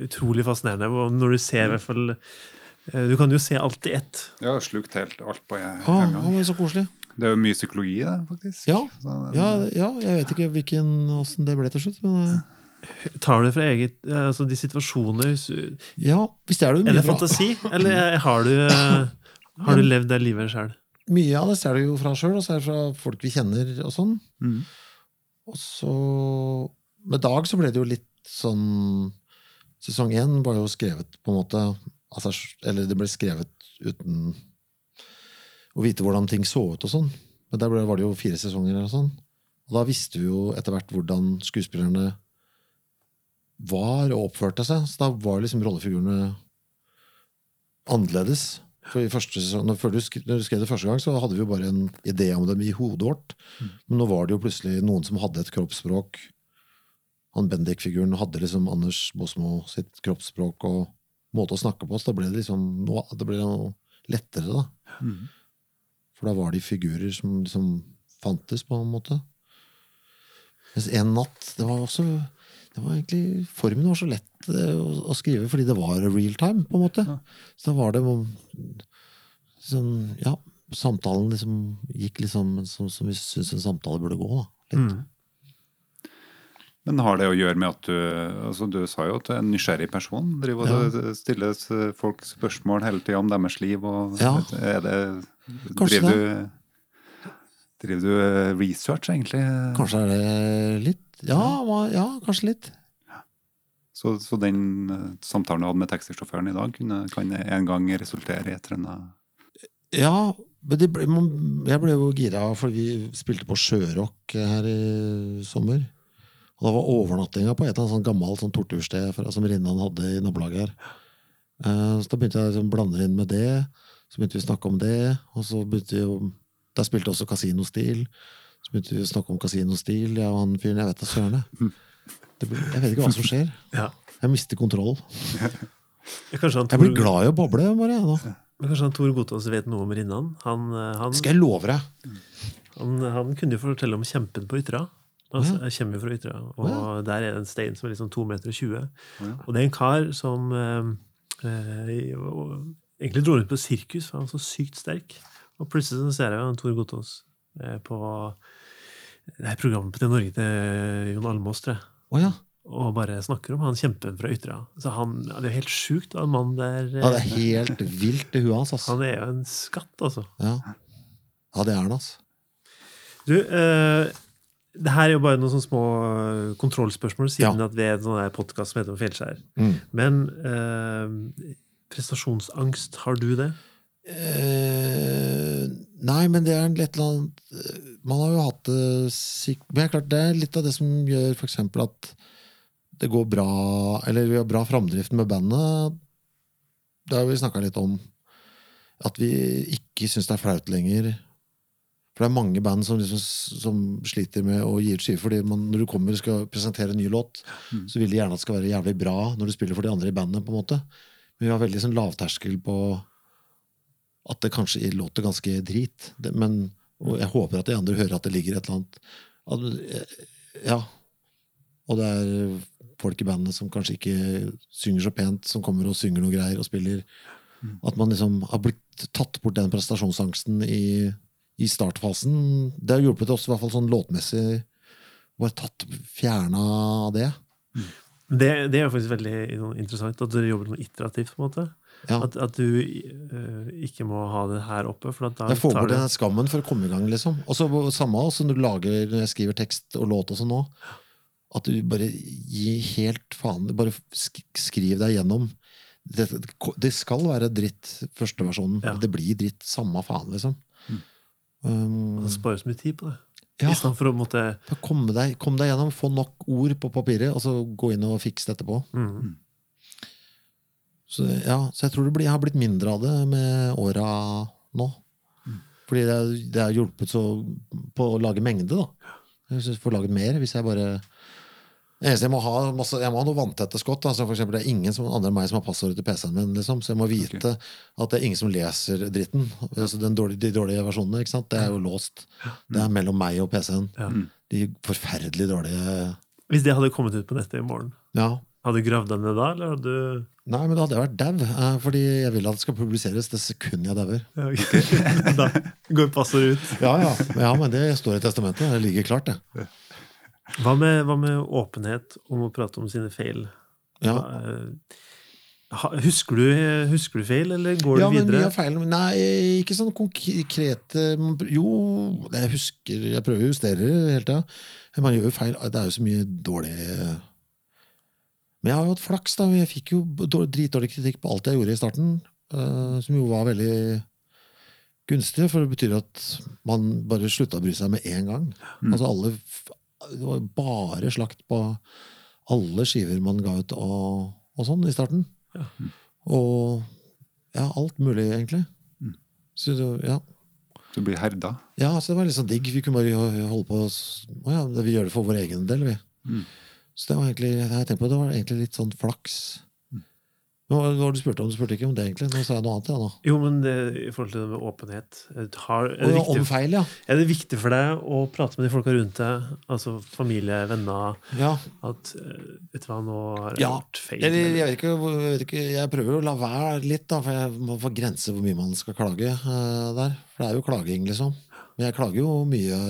utrolig fascinerende. Når du ser i hvert fall eh, Du kan jo se alt i ett. Ja, slukt helt alt på en ah, en gang. Ah, så koselig. Det er jo mye psykologi i det, faktisk. Ja, Så, ja, ja, jeg vet ikke hvilken, åssen det ble til slutt, men eh, Tar du det fra eget eh, Altså de situasjoner ja. Hvis det er det mye Er det fantasi, eller har du, har du levd det livet sjøl? Mye av det ser du jo fra sjøl, og så er det fra folk vi kjenner og sånn. Mm. Og så Med Dag så ble det jo litt sånn Sesong én var jo skrevet på en måte altså, Eller det ble skrevet uten å vite hvordan ting så ut og sånn. Men der ble, var det jo fire sesonger og sånn. Og da visste vi jo etter hvert hvordan skuespillerne var og oppførte seg. Så da var liksom rollefigurene annerledes. For i første sesong, når, før du sk- når du skrev det første gang, så hadde vi jo bare en idé om dem i hodet vårt. Men nå var det jo plutselig noen som hadde et kroppsspråk. Han Bendik-figuren hadde liksom Anders Bosmo sitt kroppsspråk og måte å snakke på. Så da ble det liksom noe, det ble noe lettere, da. Mm. For da var de figurer som liksom fantes, på en måte. Mens En natt Det var også det var egentlig, Formen var så lett eh, å, å skrive fordi det var real time, på en måte. Ja. Så da var det sånn Ja, samtalen liksom gikk liksom som, som vi syns en samtale burde gå. da. Litt. Mm. Men har det å gjøre med at du altså Du sa jo at du er en nysgjerrig person. Driver og stiller s- folk spørsmål hele tida om deres liv. Og Ja. er det, Kanskje driver du Driver du eh, research, egentlig? Kanskje er det litt? Ja, ja kanskje litt. Så, så den eh, samtalen du hadde med taxisjåføren i dag, kunne, kan en gang resultere i et eller annet Ja, men det ble, jeg ble jo gira, for vi spilte på Sjørock her i sommer. Og da var overnattinga på et eller annet sånn gammelt sånn tortursted fra- som Rinnan hadde i nabolaget her. Eh, så da begynte jeg liksom å blande inn med det. Så begynte vi å snakke om det. Og så begynte vi å Der spilte også Kasinostil. Så begynte vi å snakke om Kasinostil, jeg og han fyren. Jeg vet da søren, jeg. Det blir- Jeg vet ikke hva som skjer. Ja. Jeg mister kontroll. Jeg blir glad i å boble, bare. nå. men kanskje han Tor Gotaas vet noe om Rinnan? Han, eh, han, Skal jeg love deg. han, han kunne jo fortelle om kjempen på Ytra. Altså, jeg kommer fra Ytterøy, og der er det en stein som er liksom 2,20 meter og 20. Ja. Og det er en kar som eh, eh, egentlig dro rundt på sirkus, for han var så sykt sterk. Og plutselig så ser jeg han Tor Gotaas eh, på det her programmet på til Norge til Jon Almaas, tror jeg. Oh, ja. Og bare snakker om han kjempen fra Ytterøy. Så han, ja, det er jo helt sjukt, da, en mann der eh, ja, det er helt vilt det huet hans. ass. Han er jo en skatt, altså. Ja. ja, det er han, altså. Du, eh, det her er jo bare noen sånne små eh, kontrollspørsmål, siden at vi er en sånn podkast som heter Fjellskjær, Mm. Men eh, prestasjonsangst, har du det? Eh, nei, men det er et eller annet eh, Man har jo hatt det Men det er klart, det er litt av det som gjør eksempel at det går bra Eller vi har bra framdrift med bandet. Det har vi snakka litt om. At vi ikke syns det er flaut lenger. For det er mange band som, liksom, som sliter med å gi ut skiver. fordi man, når du kommer og skal presentere en ny låt, Mm. så vil de gjerne at det skal være jævlig bra når du spiller for de andre i bandet. på en måte. Men vi har veldig sånn lavterskel på at det kanskje låter ganske drit. Det, men, jeg håper at de andre hører at det ligger et eller annet at, Ja. Og det er folk i bandet som kanskje ikke synger så pent, som kommer og synger noe greier og spiller. At man liksom har blitt tatt bort den prestasjonsangsten i, i startfasen. Det har hjulpet oss i hvert fall sånn låtmessig. Bare tatt fjerna det. Det, det er faktisk veldig interessant at dere jobber noe iterativt. på en måte. Ja. At, at du uh, ikke må ha det her oppe. for at da Jeg får bort den skammen for å komme i gang, liksom. Og så samme også når du lager, når jeg skriver tekst og låt og sånn nå. At du bare gir helt faen. Bare sk skriv deg gjennom. Det, det skal være dritt, førsteversjonen. Ja. Det blir dritt, samme faen, liksom. Um, Man sparer så mye tid på det. ja, Istedenfor å måtte komme deg, kom deg gjennom, få nok ord på papiret, og så gå inn og fikse det etterpå. mm. Så, ja, så jeg tror det blir, jeg har blitt mindre av det med åra nå. Fordi det, er- det har hjulpet så på å lage mengde, da. Jeg får laget mer hvis jeg bare Det jeg må ha masse, jeg må ha noe vanntette skott. Altså for eksempel, det er ingen som, andre enn meg som har passordet til PC-en min. Liksom, så jeg må vite at det er ingen som leser dritten. Altså den dårlige, de dårlige versjonene. ikke sant? Det er jo låst. Det er mellom meg og PC-en. Ja. De forferdelig dårlige Hvis det hadde kommet ut på nettet i morgen, Ja. hadde du gravd deg ned da, eller hadde du Nei, men da hadde jeg vært dau. eh, Fordi jeg vil at det skal publiseres det sekundet jeg dauer. ja, okay. Da går passordet ut. Ja, ja. ja, men det står i testamentet. Det ligger klart, det. Hva med, hva med åpenhet om å prate om sine feil? Ja. Eh, Husker du, husker du feil, eller går Ja, du men mye av feilene Nei, ikke sånn konkrete Jo, jeg husker Jeg prøver å justere det hele tida. Man gjør jo feil. Det er jo så mye dårlig Men jeg har jo hatt flaks, da. Jeg fikk jo dritdårlig kritikk på alt jeg gjorde i starten, eh, som jo var veldig gunstig, for det betyr at man bare slutta å bry seg med en gang. Mm. Altså alle Det var bare slakt på alle skiver man ga ut og, og sånn i starten. Ja. Og ja, alt mulig, egentlig. Mm. Så det- ja. Du blir herda. ja, så det var litt sånn digg. Vi kunne bare holde på Å ja, vi gjør det for vår egen del, vi. Mm. Så det var egentlig jeg tenkte på, det var egentlig litt sånn flaks. Var det du spurte om? Du spurte ikke om det, egentlig. Nå sa jeg noe annet. Ja, nå. Jo, men det, i forhold til det med åpenhet eh, har, er, det viktig, om feil, ja. er det viktig for deg å prate med de folka rundt deg, altså familie, venner, ja. at eh, Vet du hva, nå har jeg Ja. gjort feil? Eller, eller- jeg, vet ikke, jeg vet ikke, jeg prøver å la være litt, da, for jeg må få grenser hvor mye man skal klage uh, der. For det er jo klaging, liksom. Men jeg klager jo mye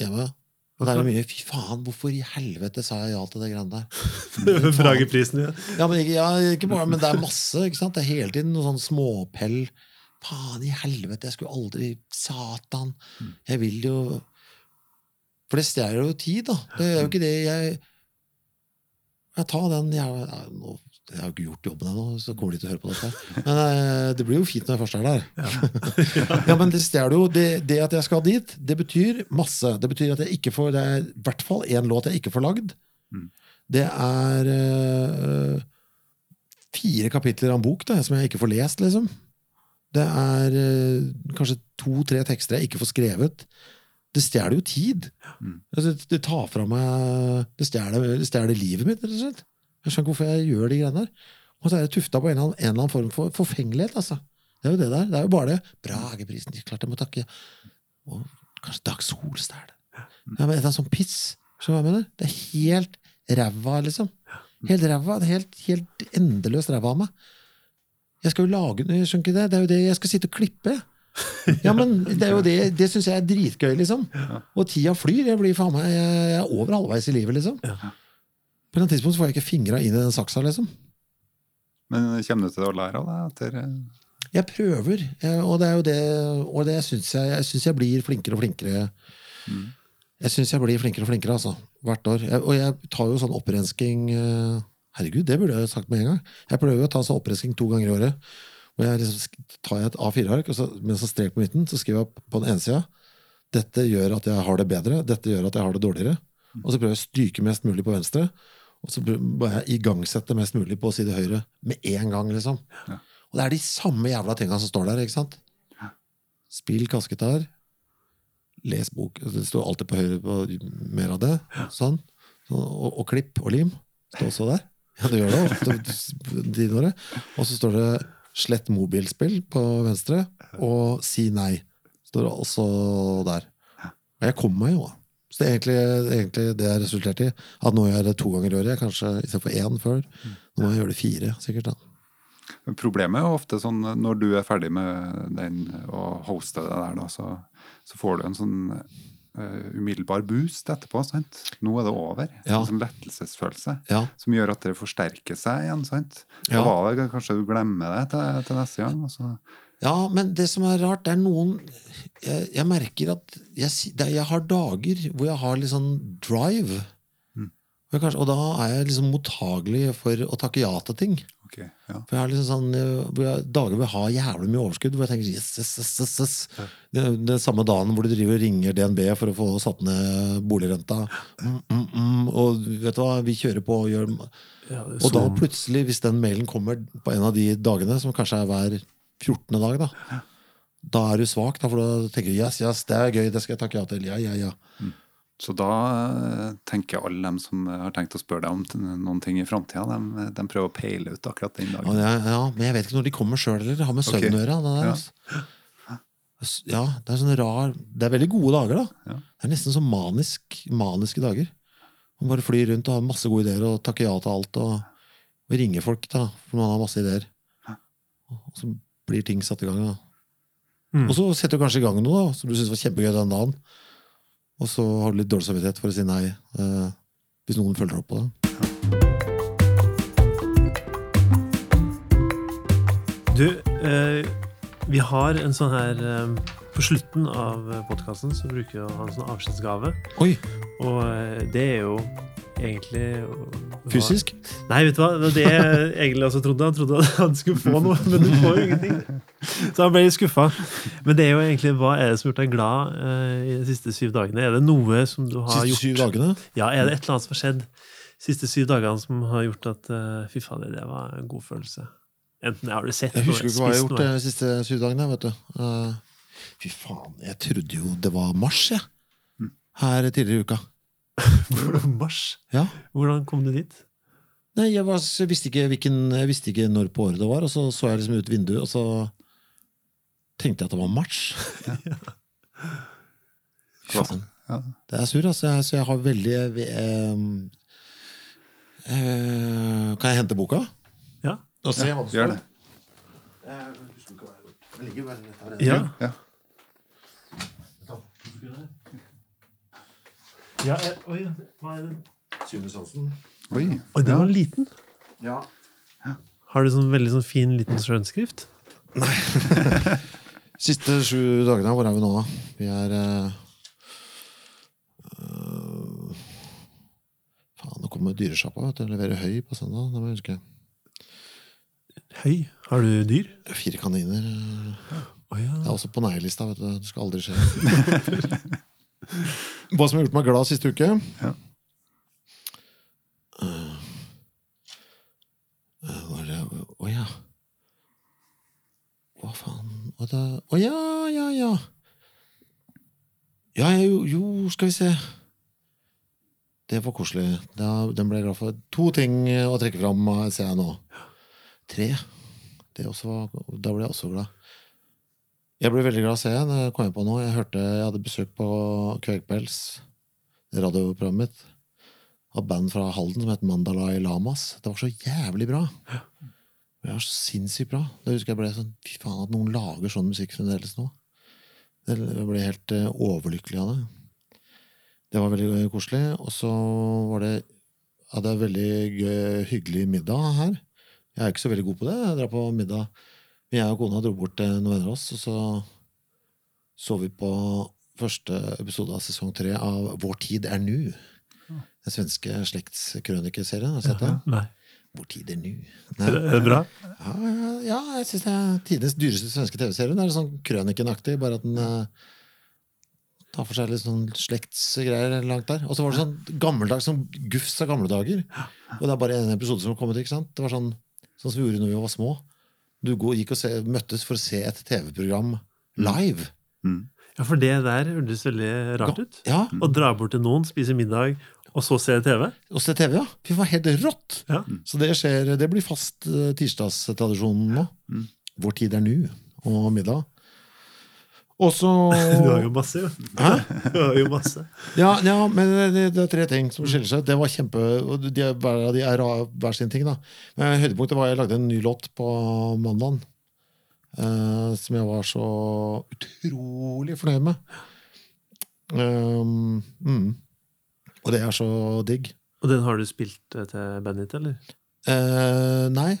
hjemme. Og det er jo mye 'fy faen, hvorfor i helvete sa jeg ja til det greiene der'? Frageprisen, ja. Ja, men ikke, ja, ikke bare, men det er masse. ikke sant? Det er hele tiden noe sånn småpell. Faen i helvete, jeg skulle aldri Satan! Jeg vil jo For det stjeler jo tid, da. Det er jo ikke det jeg Jeg tar den jeg, nå, jeg har ikke gjort jobben ennå, så kommer de til å høre på dette. Men eh, det blir jo fint når jeg først er der. Ja, men det stjeler jo det, det at jeg skal dit, det betyr masse. Det betyr at jeg ikke får Det er i hvert fall én låt jeg ikke får lagd. Mm. Det er eh, fire kapitler av en bok da, som jeg ikke får lest, liksom. Det er eh, kanskje to-tre tekster jeg ikke får skrevet. Det stjeler jo tid. Mm. Altså, det, det tar fra meg det stjeler livet mitt, rett og slett. Jeg skjønner ikke hvorfor jeg gjør de greiene der. Og så er det tufta på en eller annen, en eller annen form for forfengelighet, altså. Det er jo det der. Det er jo bare det. Brageprisen, klart jeg må takke. Og kanskje Dag Solstad. Ja, men det er sånn piss. Hva jeg mener? Det er helt ræva, liksom. Helt ræva. Det helt, helt endeløst ræva av meg. Jeg skal jo lage Jeg skjønner ikke det. Det er jo det jeg skal sitte og klippe. Ja, men Det er jo det Det syns jeg er dritgøy, liksom. Og tida flyr. Jeg blir faen meg Jeg jeg er over halvveis i livet, liksom. På et tidspunkt får jeg ikke fingra inn i den saksa, liksom. Men kommer du til å lære av det etter eh, Jeg prøver, og det er jo det Og det syns jeg, jeg synes jeg blir flinkere og flinkere. Mm. Jeg syns jeg blir flinkere og flinkere, altså. Hvert år. Jeg, og jeg tar jo sånn opprensking eh, Herregud, det burde jeg sagt med en gang. Jeg prøver jo å ta sånn opprensking to ganger i året. Hvor jeg liksom tar jeg et A4-ark, og så, med en strek på midten, så skriver jeg på den ene sida dette gjør at jeg har det bedre, dette gjør at jeg har det dårligere. Og så prøver jeg å stryke mest mulig på venstre, og så bare igangsette mest mulig på side høyre med en gang, liksom. Ja. Og det er de samme jævla tinga som står der, ikke sant? Spill kassegitar, les bok. Det står alltid på høyre på mer av det. Sånn. Så, og, og klipp og lim står også der. Ja, det gjør det ofte. dine. Og så står det 'slett mobilspill' på venstre, og 'si nei' står også der. Og jeg kommer meg jo, da. Så det er egentlig, egentlig det har resultert i. At nå gjør jeg det to ganger i året, kanskje istedenfor én før. Nå må jeg gjøre det fire, sikkert. da. Problemet er jo ofte sånn når du er ferdig med den og hoster det der, da, så, så får du en sånn uh, umiddelbar boost etterpå. sant? Nå er det over. Ja. En sånn lettelsesfølelse Ja. som gjør at det forsterker seg igjen. sant? Ja. Da var det kanskje du glemmer det til, til neste gang. og så- Ja, men det som er rart, det er noen Jeg, jeg merker at jeg, det, jeg har dager hvor jeg har litt sånn drive. Mm. Og, kanskje, og da er jeg liksom mottagelig for å takke ja til ting. Okay, ja. For jeg har liksom sånn eh, hvor jeg, dager hvor jeg har jævlig mye overskudd, hvor jeg tenker yes, yes, yes, yes, yes. Den, den samme dagen hvor du driver og ringer DNB for å få satt ned boligrenta. Mm, mm, mm, og vet du hva, vi kjører på og gjør Ja, Og da plutselig, hvis den mailen kommer på en av de dagene, som kanskje er hver 14. dag, da, da er du svak, da, for da tenker du yes, yes, det er gøy, det skal jeg takke ja til. Ja, ja, ja. Så da eh, tenker alle dem som har tenkt å spørre deg om noen ting i framtida, de, de prøver å peile ut akkurat den dagen. er, ja, men jeg vet ikke når de kommer sjøl, eller. Det har med søvn å gjøre. Ja. altså. ja, det er sånn rar Det er veldig gode dager, da. Ja. Det er nesten sånn manisk, maniske dager. Man bare flyr rundt og har masse gode ideer og takker ja til alt. Og, og ringer folk, da, for man har masse ideer. Og så blir ting satt i gang. Mm. Og så setter du kanskje i gang noe da, som du syns var kjempegøy den dagen. Og så har du litt dårlig samvittighet for å si nei, eh, hvis noen følger opp på det. Du, eh, vi har en sånn her eh, På slutten av podkasten så bruker vi å ha en sånn avskjedsgave. Og eh, det er jo egentlig Fysisk? Nei, vet du hva? Det var det jeg egentlig også trodde. Han trodde at han skulle få noe, men du får jo ingenting. Så han ble litt skuffa. Men det er jo egentlig hva er det som har gjort deg glad uh, i de siste syv dagene? Er det noe som du har Siste gjort? syv dagene? Ja, er det et eller annet som har skjedd de siste syv dagene som har gjort at uh, fy fader, det var en god følelse? Enten har du sett Jeg noe, husker ikke hva jeg har gjort de siste syv dagene. vet du. Uh, fy faen, jeg trodde jo det var mars, jeg. Her tidligere i uka. Mars? Ja. Hvordan kom du dit? Nei, jeg, var, jeg, visste ikke hvilken, jeg visste ikke når på året det var, og så så jeg liksom ut vinduet, og så tenkte jeg at det var mars. Ja. faen. Ja. Det er sur, altså. Så jeg har veldig eh, eh, Kan jeg hente boka? Ja. Og se hva det står? det her. Ja. Ja. Ja jeg, oi, hva er det? Oi. Oi, den ja. var liten. Ja. Har du sånn veldig sånn fin liten skjønnskrift? Nei. Siste sju dagene, hvor er vi nå, da? Vi er eh, øh, Faen, nå kommer dyresjappa. Jeg Leverer høy på søndag. Det må jeg huske. Høy. Har du dyr? Fire kaniner. Oh, ja. Det er også på nei-lista. vet du. Det skal aldri skje. Hva som har gjort meg glad siste uke? Ja. Eh, eh, Å ja. Hva faen Å ja, ja, ja. Ja, jo, jo, skal vi se. Det var koselig. Da, den ble jeg glad for. To ting å trekke fram, eh, ser jeg nå. Tre. Var, da ble jeg også glad. Jeg ble veldig glad, å se når jeg kom på nå. Jeg hørte, jeg hadde besøk på Kvegpels, radioprogrammet mitt. Av band fra Halden som het Mandalay Lamas. Det var så jævlig bra. Det var så sinnssykt bra. Da husker jeg ble sånn Fy faen, at noen lager sånn musikk fremdeles nå. Jeg ble helt eh, overlykkelig av det. Det var veldig koselig. Og så var det hadde jeg veldig gøy, hyggelig middag her. Jeg er ikke så veldig god på det. Jeg drar på middag jeg og kona dro bort til noen venner av oss, og så så vi på første episode av sesong tre av Vår tid er nu. Den svenske slektskrønikerserien. Har du sett den? Nei. Vår tid er nu. Nei, er det bra? Ja, ja, ja, jeg syns det er tidenes dyreste svenske TV-serie. Det er sånn krønikenaktig, bare at den eh, tar for seg litt sånn slektsgreier langt der. Og så var det sånn gammeldags, sånn gufs av gamle dager. Og det er bare en episode som har kommet. ikke sant? Det var sånn, sånn som vi gjorde når vi var små. Du gikk og se, møttes for å se et TV-program live. Mm. Ja, for det der hørtes veldig rart ut. Ja, Å dra bort til noen, spise middag, og så se TV. Og se TV, ja. Fy faen, helt rått! Ja. Så det skjer, det blir fast uh, tirsdagstradisjonen nå. Mm. Vår tid er nå, og middag. Og så Du har jo masse, jo. Hæ? Du har jo masse. Ja, ja, men det, det er tre ting som skiller seg. Det var kjempe, og de, er- hver av de er hver sin ting. da. Men Høydepunktet var jeg lagde en ny låt på mandag. Uh, som jeg var så utrolig fornøyd med. Um, mm. Og det er så digg. Og den har du spilt eh, til bandet ditt, eller? Uh, nei,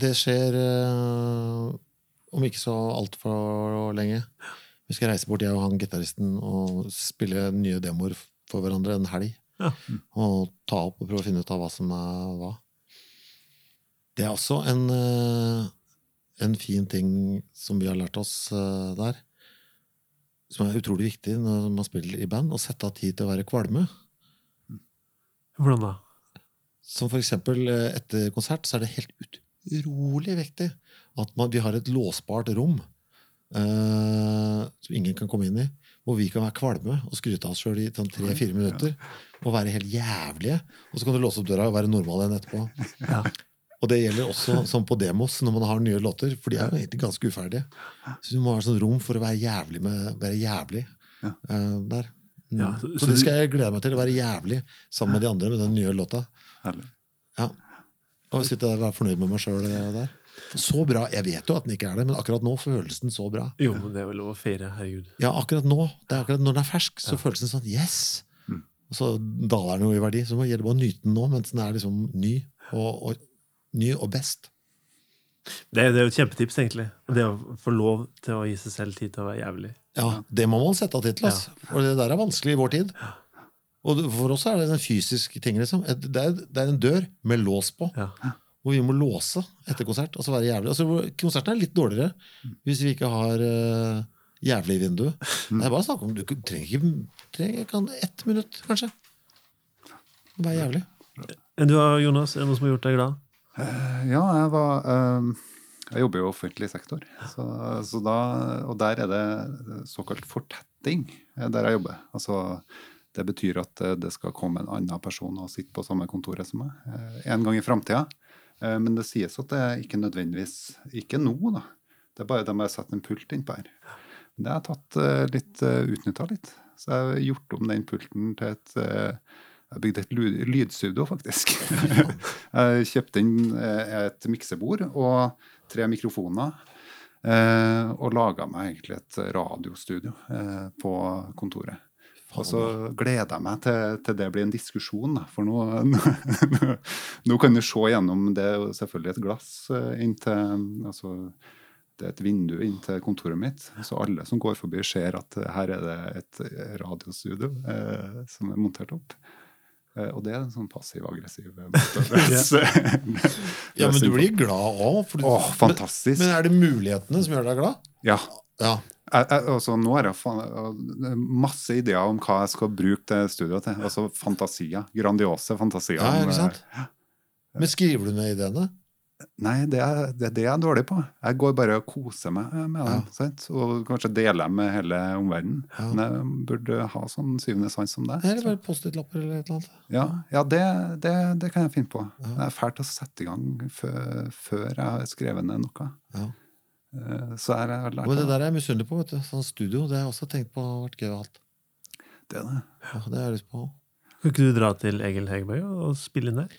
det skjer uh, om ikke så altfor lenge. Vi skal reise bort, jeg og han gitaristen, og spille nye demoer for hverandre en helg. Ja. Og ta opp og prøve å finne ut av hva som er hva. Det er også en, eh, en fin ting som vi har lært oss eh, der, som er utrolig viktig når man spiller i band, å sette av tid til å være kvalme. Hvordan da? Som for eksempel eh, etter konsert så er det helt utrolig viktig at man, vi har et låsbart rom eh, som ingen kan komme inn i. hvor vi kan være kvalme og skryte av oss sjøl i sånn tre-fire minutter. Og være helt jævlige. Og så kan du låse opp døra og være normal igjen etterpå. Ja. Og det gjelder også sånn på demos når man har nye låter, for de er jo egentlig ganske uferdige. Så du må ha sånn rom for å være jævlig med være jævlig Ja. eh, der. Mm. Ja, så- så, så det skal jeg glede meg til, å være jævlig sammen med de andre med den nye låta. Herlig. Ja. Og sitte der og være fornøyd med meg sjøl der. Så bra. Jeg vet jo at den ikke er det, men akkurat nå føles den så bra. Jo, men det er vel lov å feire. Herregud. Ja, akkurat nå. Det er akkurat Når den er fersk, så føles den sånn yes! Mm. Og så daler den jo i verdi. Så det gjelder bare å nyte den nå mens den er liksom ny og, og, ny og best. Det, det er jo et kjempetips, egentlig. Det å få lov til å gi seg selv tid til å være jævlig. Ja, Det må man sette av tid til. ass. For det der er vanskelig i vår tid. Og for oss er det en fysisk ting. liksom. Det er, det er en dør med lås på, Ja. Hvor vi må låse etter konsert. Altså være jævlig. Altså, konserten er litt dårligere hvis vi ikke har uh, jævlig vindu. Det er bare snakk om Du trenger ikke trenger, kan, ett minutt, kanskje. Være jævlig. Enn du, Jonas? Er det noe som har gjort deg glad? Ja, jeg var uh, Jeg jobber jo i offentlig sektor, så, så da, og der er det såkalt fortetting der jeg jobber. Altså, det betyr at det skal komme en annen person og sitte på samme kontoret som meg en gang i framtida. Men det sies at det er ikke nødvendigvis Ikke nå, da. Det er bare de har satt en pult innpå her. Men det har jeg tatt eh, litt utnytta litt. Så jeg har gjort om den pulten til et eh, jeg har bygd et lydstudio, faktisk. jeg kjøpte inn eh, et miksebord og tre mikrofoner. eh, Og laga meg egentlig et radiostudio eh, på kontoret. Og så gleder jeg meg til, til det blir en diskusjon, da. For nå, nå, nå kan du se gjennom Det er selvfølgelig et glass inntil altså, det er et vindu inn til kontoret mitt, så alle som går forbi, ser at eh, her er det et eh, radiostudio eh, som er montert opp. Eh, og det er en sånn passiv-aggressiv eh, måte. Ja, men du blir glad òg. Åh, fantastisk. Men, men er det mulighetene som gjør deg glad? Ja. Ja. Jeg, jeg, altså, nå har jeg fa- masse ideer om hva jeg skal bruke det studioet til. Altså fantasier. Grandiose fantasier. Ja, ikke sant? Men skriver du ned ideene? Nei, det er, det er det jeg er dårlig på. Jeg går bare og koser meg med det. Ja. Og kanskje deler dem med hele omverdenen. Ja. Men jeg burde ha sånn syvende sans som deg. Eller bare Post-It-lapper eller et eller annet? Ja, ja det, det, det kan jeg finne på. Ja. Det er fælt å sette i gang før, før jeg har skrevet ned noe. Ja. Eh, Så er jeg lært Men det der er jeg misunnelig på. vet du. Sånn studio det har jeg også tenkt på har vært gøy. og alt. Det er det. Ja, det har jeg lyst på. Kan ikke du dra til Egil Hegerbøy og spille inn der?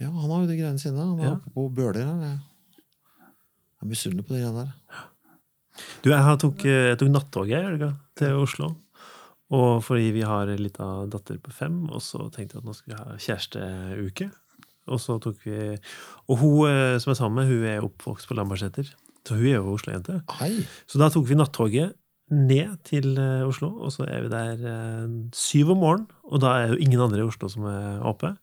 Ja, Han har jo de greiene sine. Han er Ja. oppe på Bøler her. Jeg er misunnelig på de greiene der. Du, jeg, har tok, jeg tok nattoget i helga til Oslo. Og fordi vi har ei lita datter på fem, og så tenkte jeg at nå skal vi ha kjæresteuke. Og så tok vi Og hun eh, som er sammen med, hun er oppvokst på Lambertseter. Så hun er jo Oslo-jente. Så da tok vi nattoget ned til eh, Oslo, og så er vi der eh, syv om morgenen. Og da er jo ingen andre i Oslo som er oppe.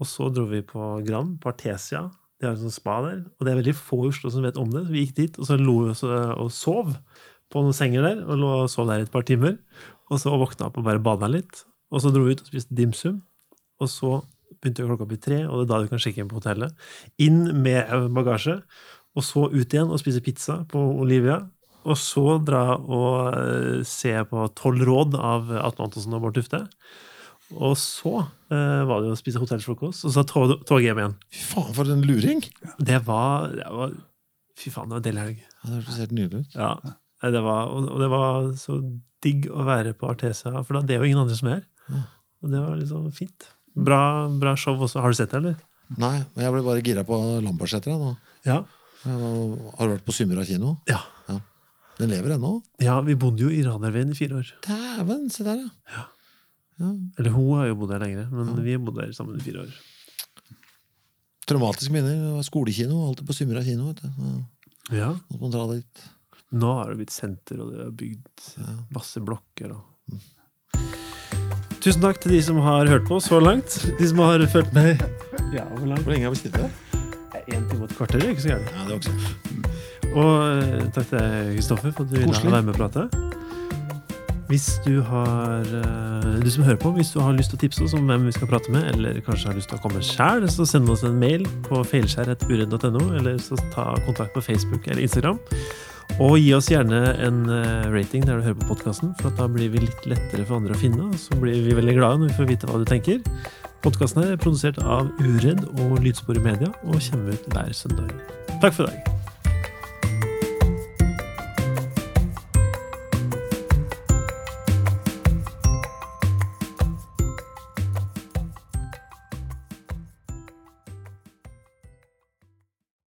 Og så dro vi på Grand, på Artesia. De har sånn sånt spa der. Og det er veldig få i Oslo som vet om det. Så vi gikk dit, og så lo vi og og sov på noen senger der. Og lå og sov der et par timer. Og så våkna opp og bare bada litt. Og så dro vi ut og spiste dimsum. Og så begynte klokka å bli tre, og det er da du kan sjekke inn på hotellet. Inn med bagasje. Og så ut igjen og spise pizza på Olivia. Og så dra og eh, se på Tolv råd av Atle Antonsen og Bård Tufte. Og så eh, var det å spise hotellfrokost, og så tog hjem igjen. Fy faen, for en luring! Det var, det var Fy faen, det var en deilig helg. Ja, det hørtes helt nydelig ut. Ja. Det var, og og det var så digg å være på Artesia, for da, det er jo ingen andre som er her. Og det var liksom fint. Bra, bra show også. Har du sett det, eller? Nei, men jeg ble bare gira på Lambertseter. nå. Ja. Har du vært på Symra kino? Ja. Den lever ennå. ja vi bodde jo i Ranerveien i fire år. Dæven, se der, ja. ja. Eller hun har jo bodd her lenger, men vi har bodd der sammen i fire år. Traumatiske minner. Skolekino. Alltid på Symra kino. vet du. Ja, Ja. måtte man dra dit. Nå har det blitt senter, og det er bygd masse blokker. Og... Tusen takk til de som har hørt på så langt. De som har fulgt med. Ja, hvor langt? Hvor lenge har vi sittet her? En time og et kvarter, er ikke så gærent. Ja, det er også. Og eh, takk til deg, Kristoffer, for at du ville være med og prate. Hvis du har eh, Du som hører på, hvis du har lyst til å tipse oss om hvem vi skal prate med, eller kanskje har lyst til å komme sjæl, så send oss en mail på feilskjær.uredd.no, eller så ta kontakt på Facebook eller Instagram. Og gi oss gjerne en eh, rating der du hører på podkasten, for da blir vi litt lettere for andre å finne. Og så blir vi veldig glade når vi får vite hva du tenker. Podkasten er produsert av Uredd og Lydspor i Media og kommer ut hver søndag. Takk for i dag.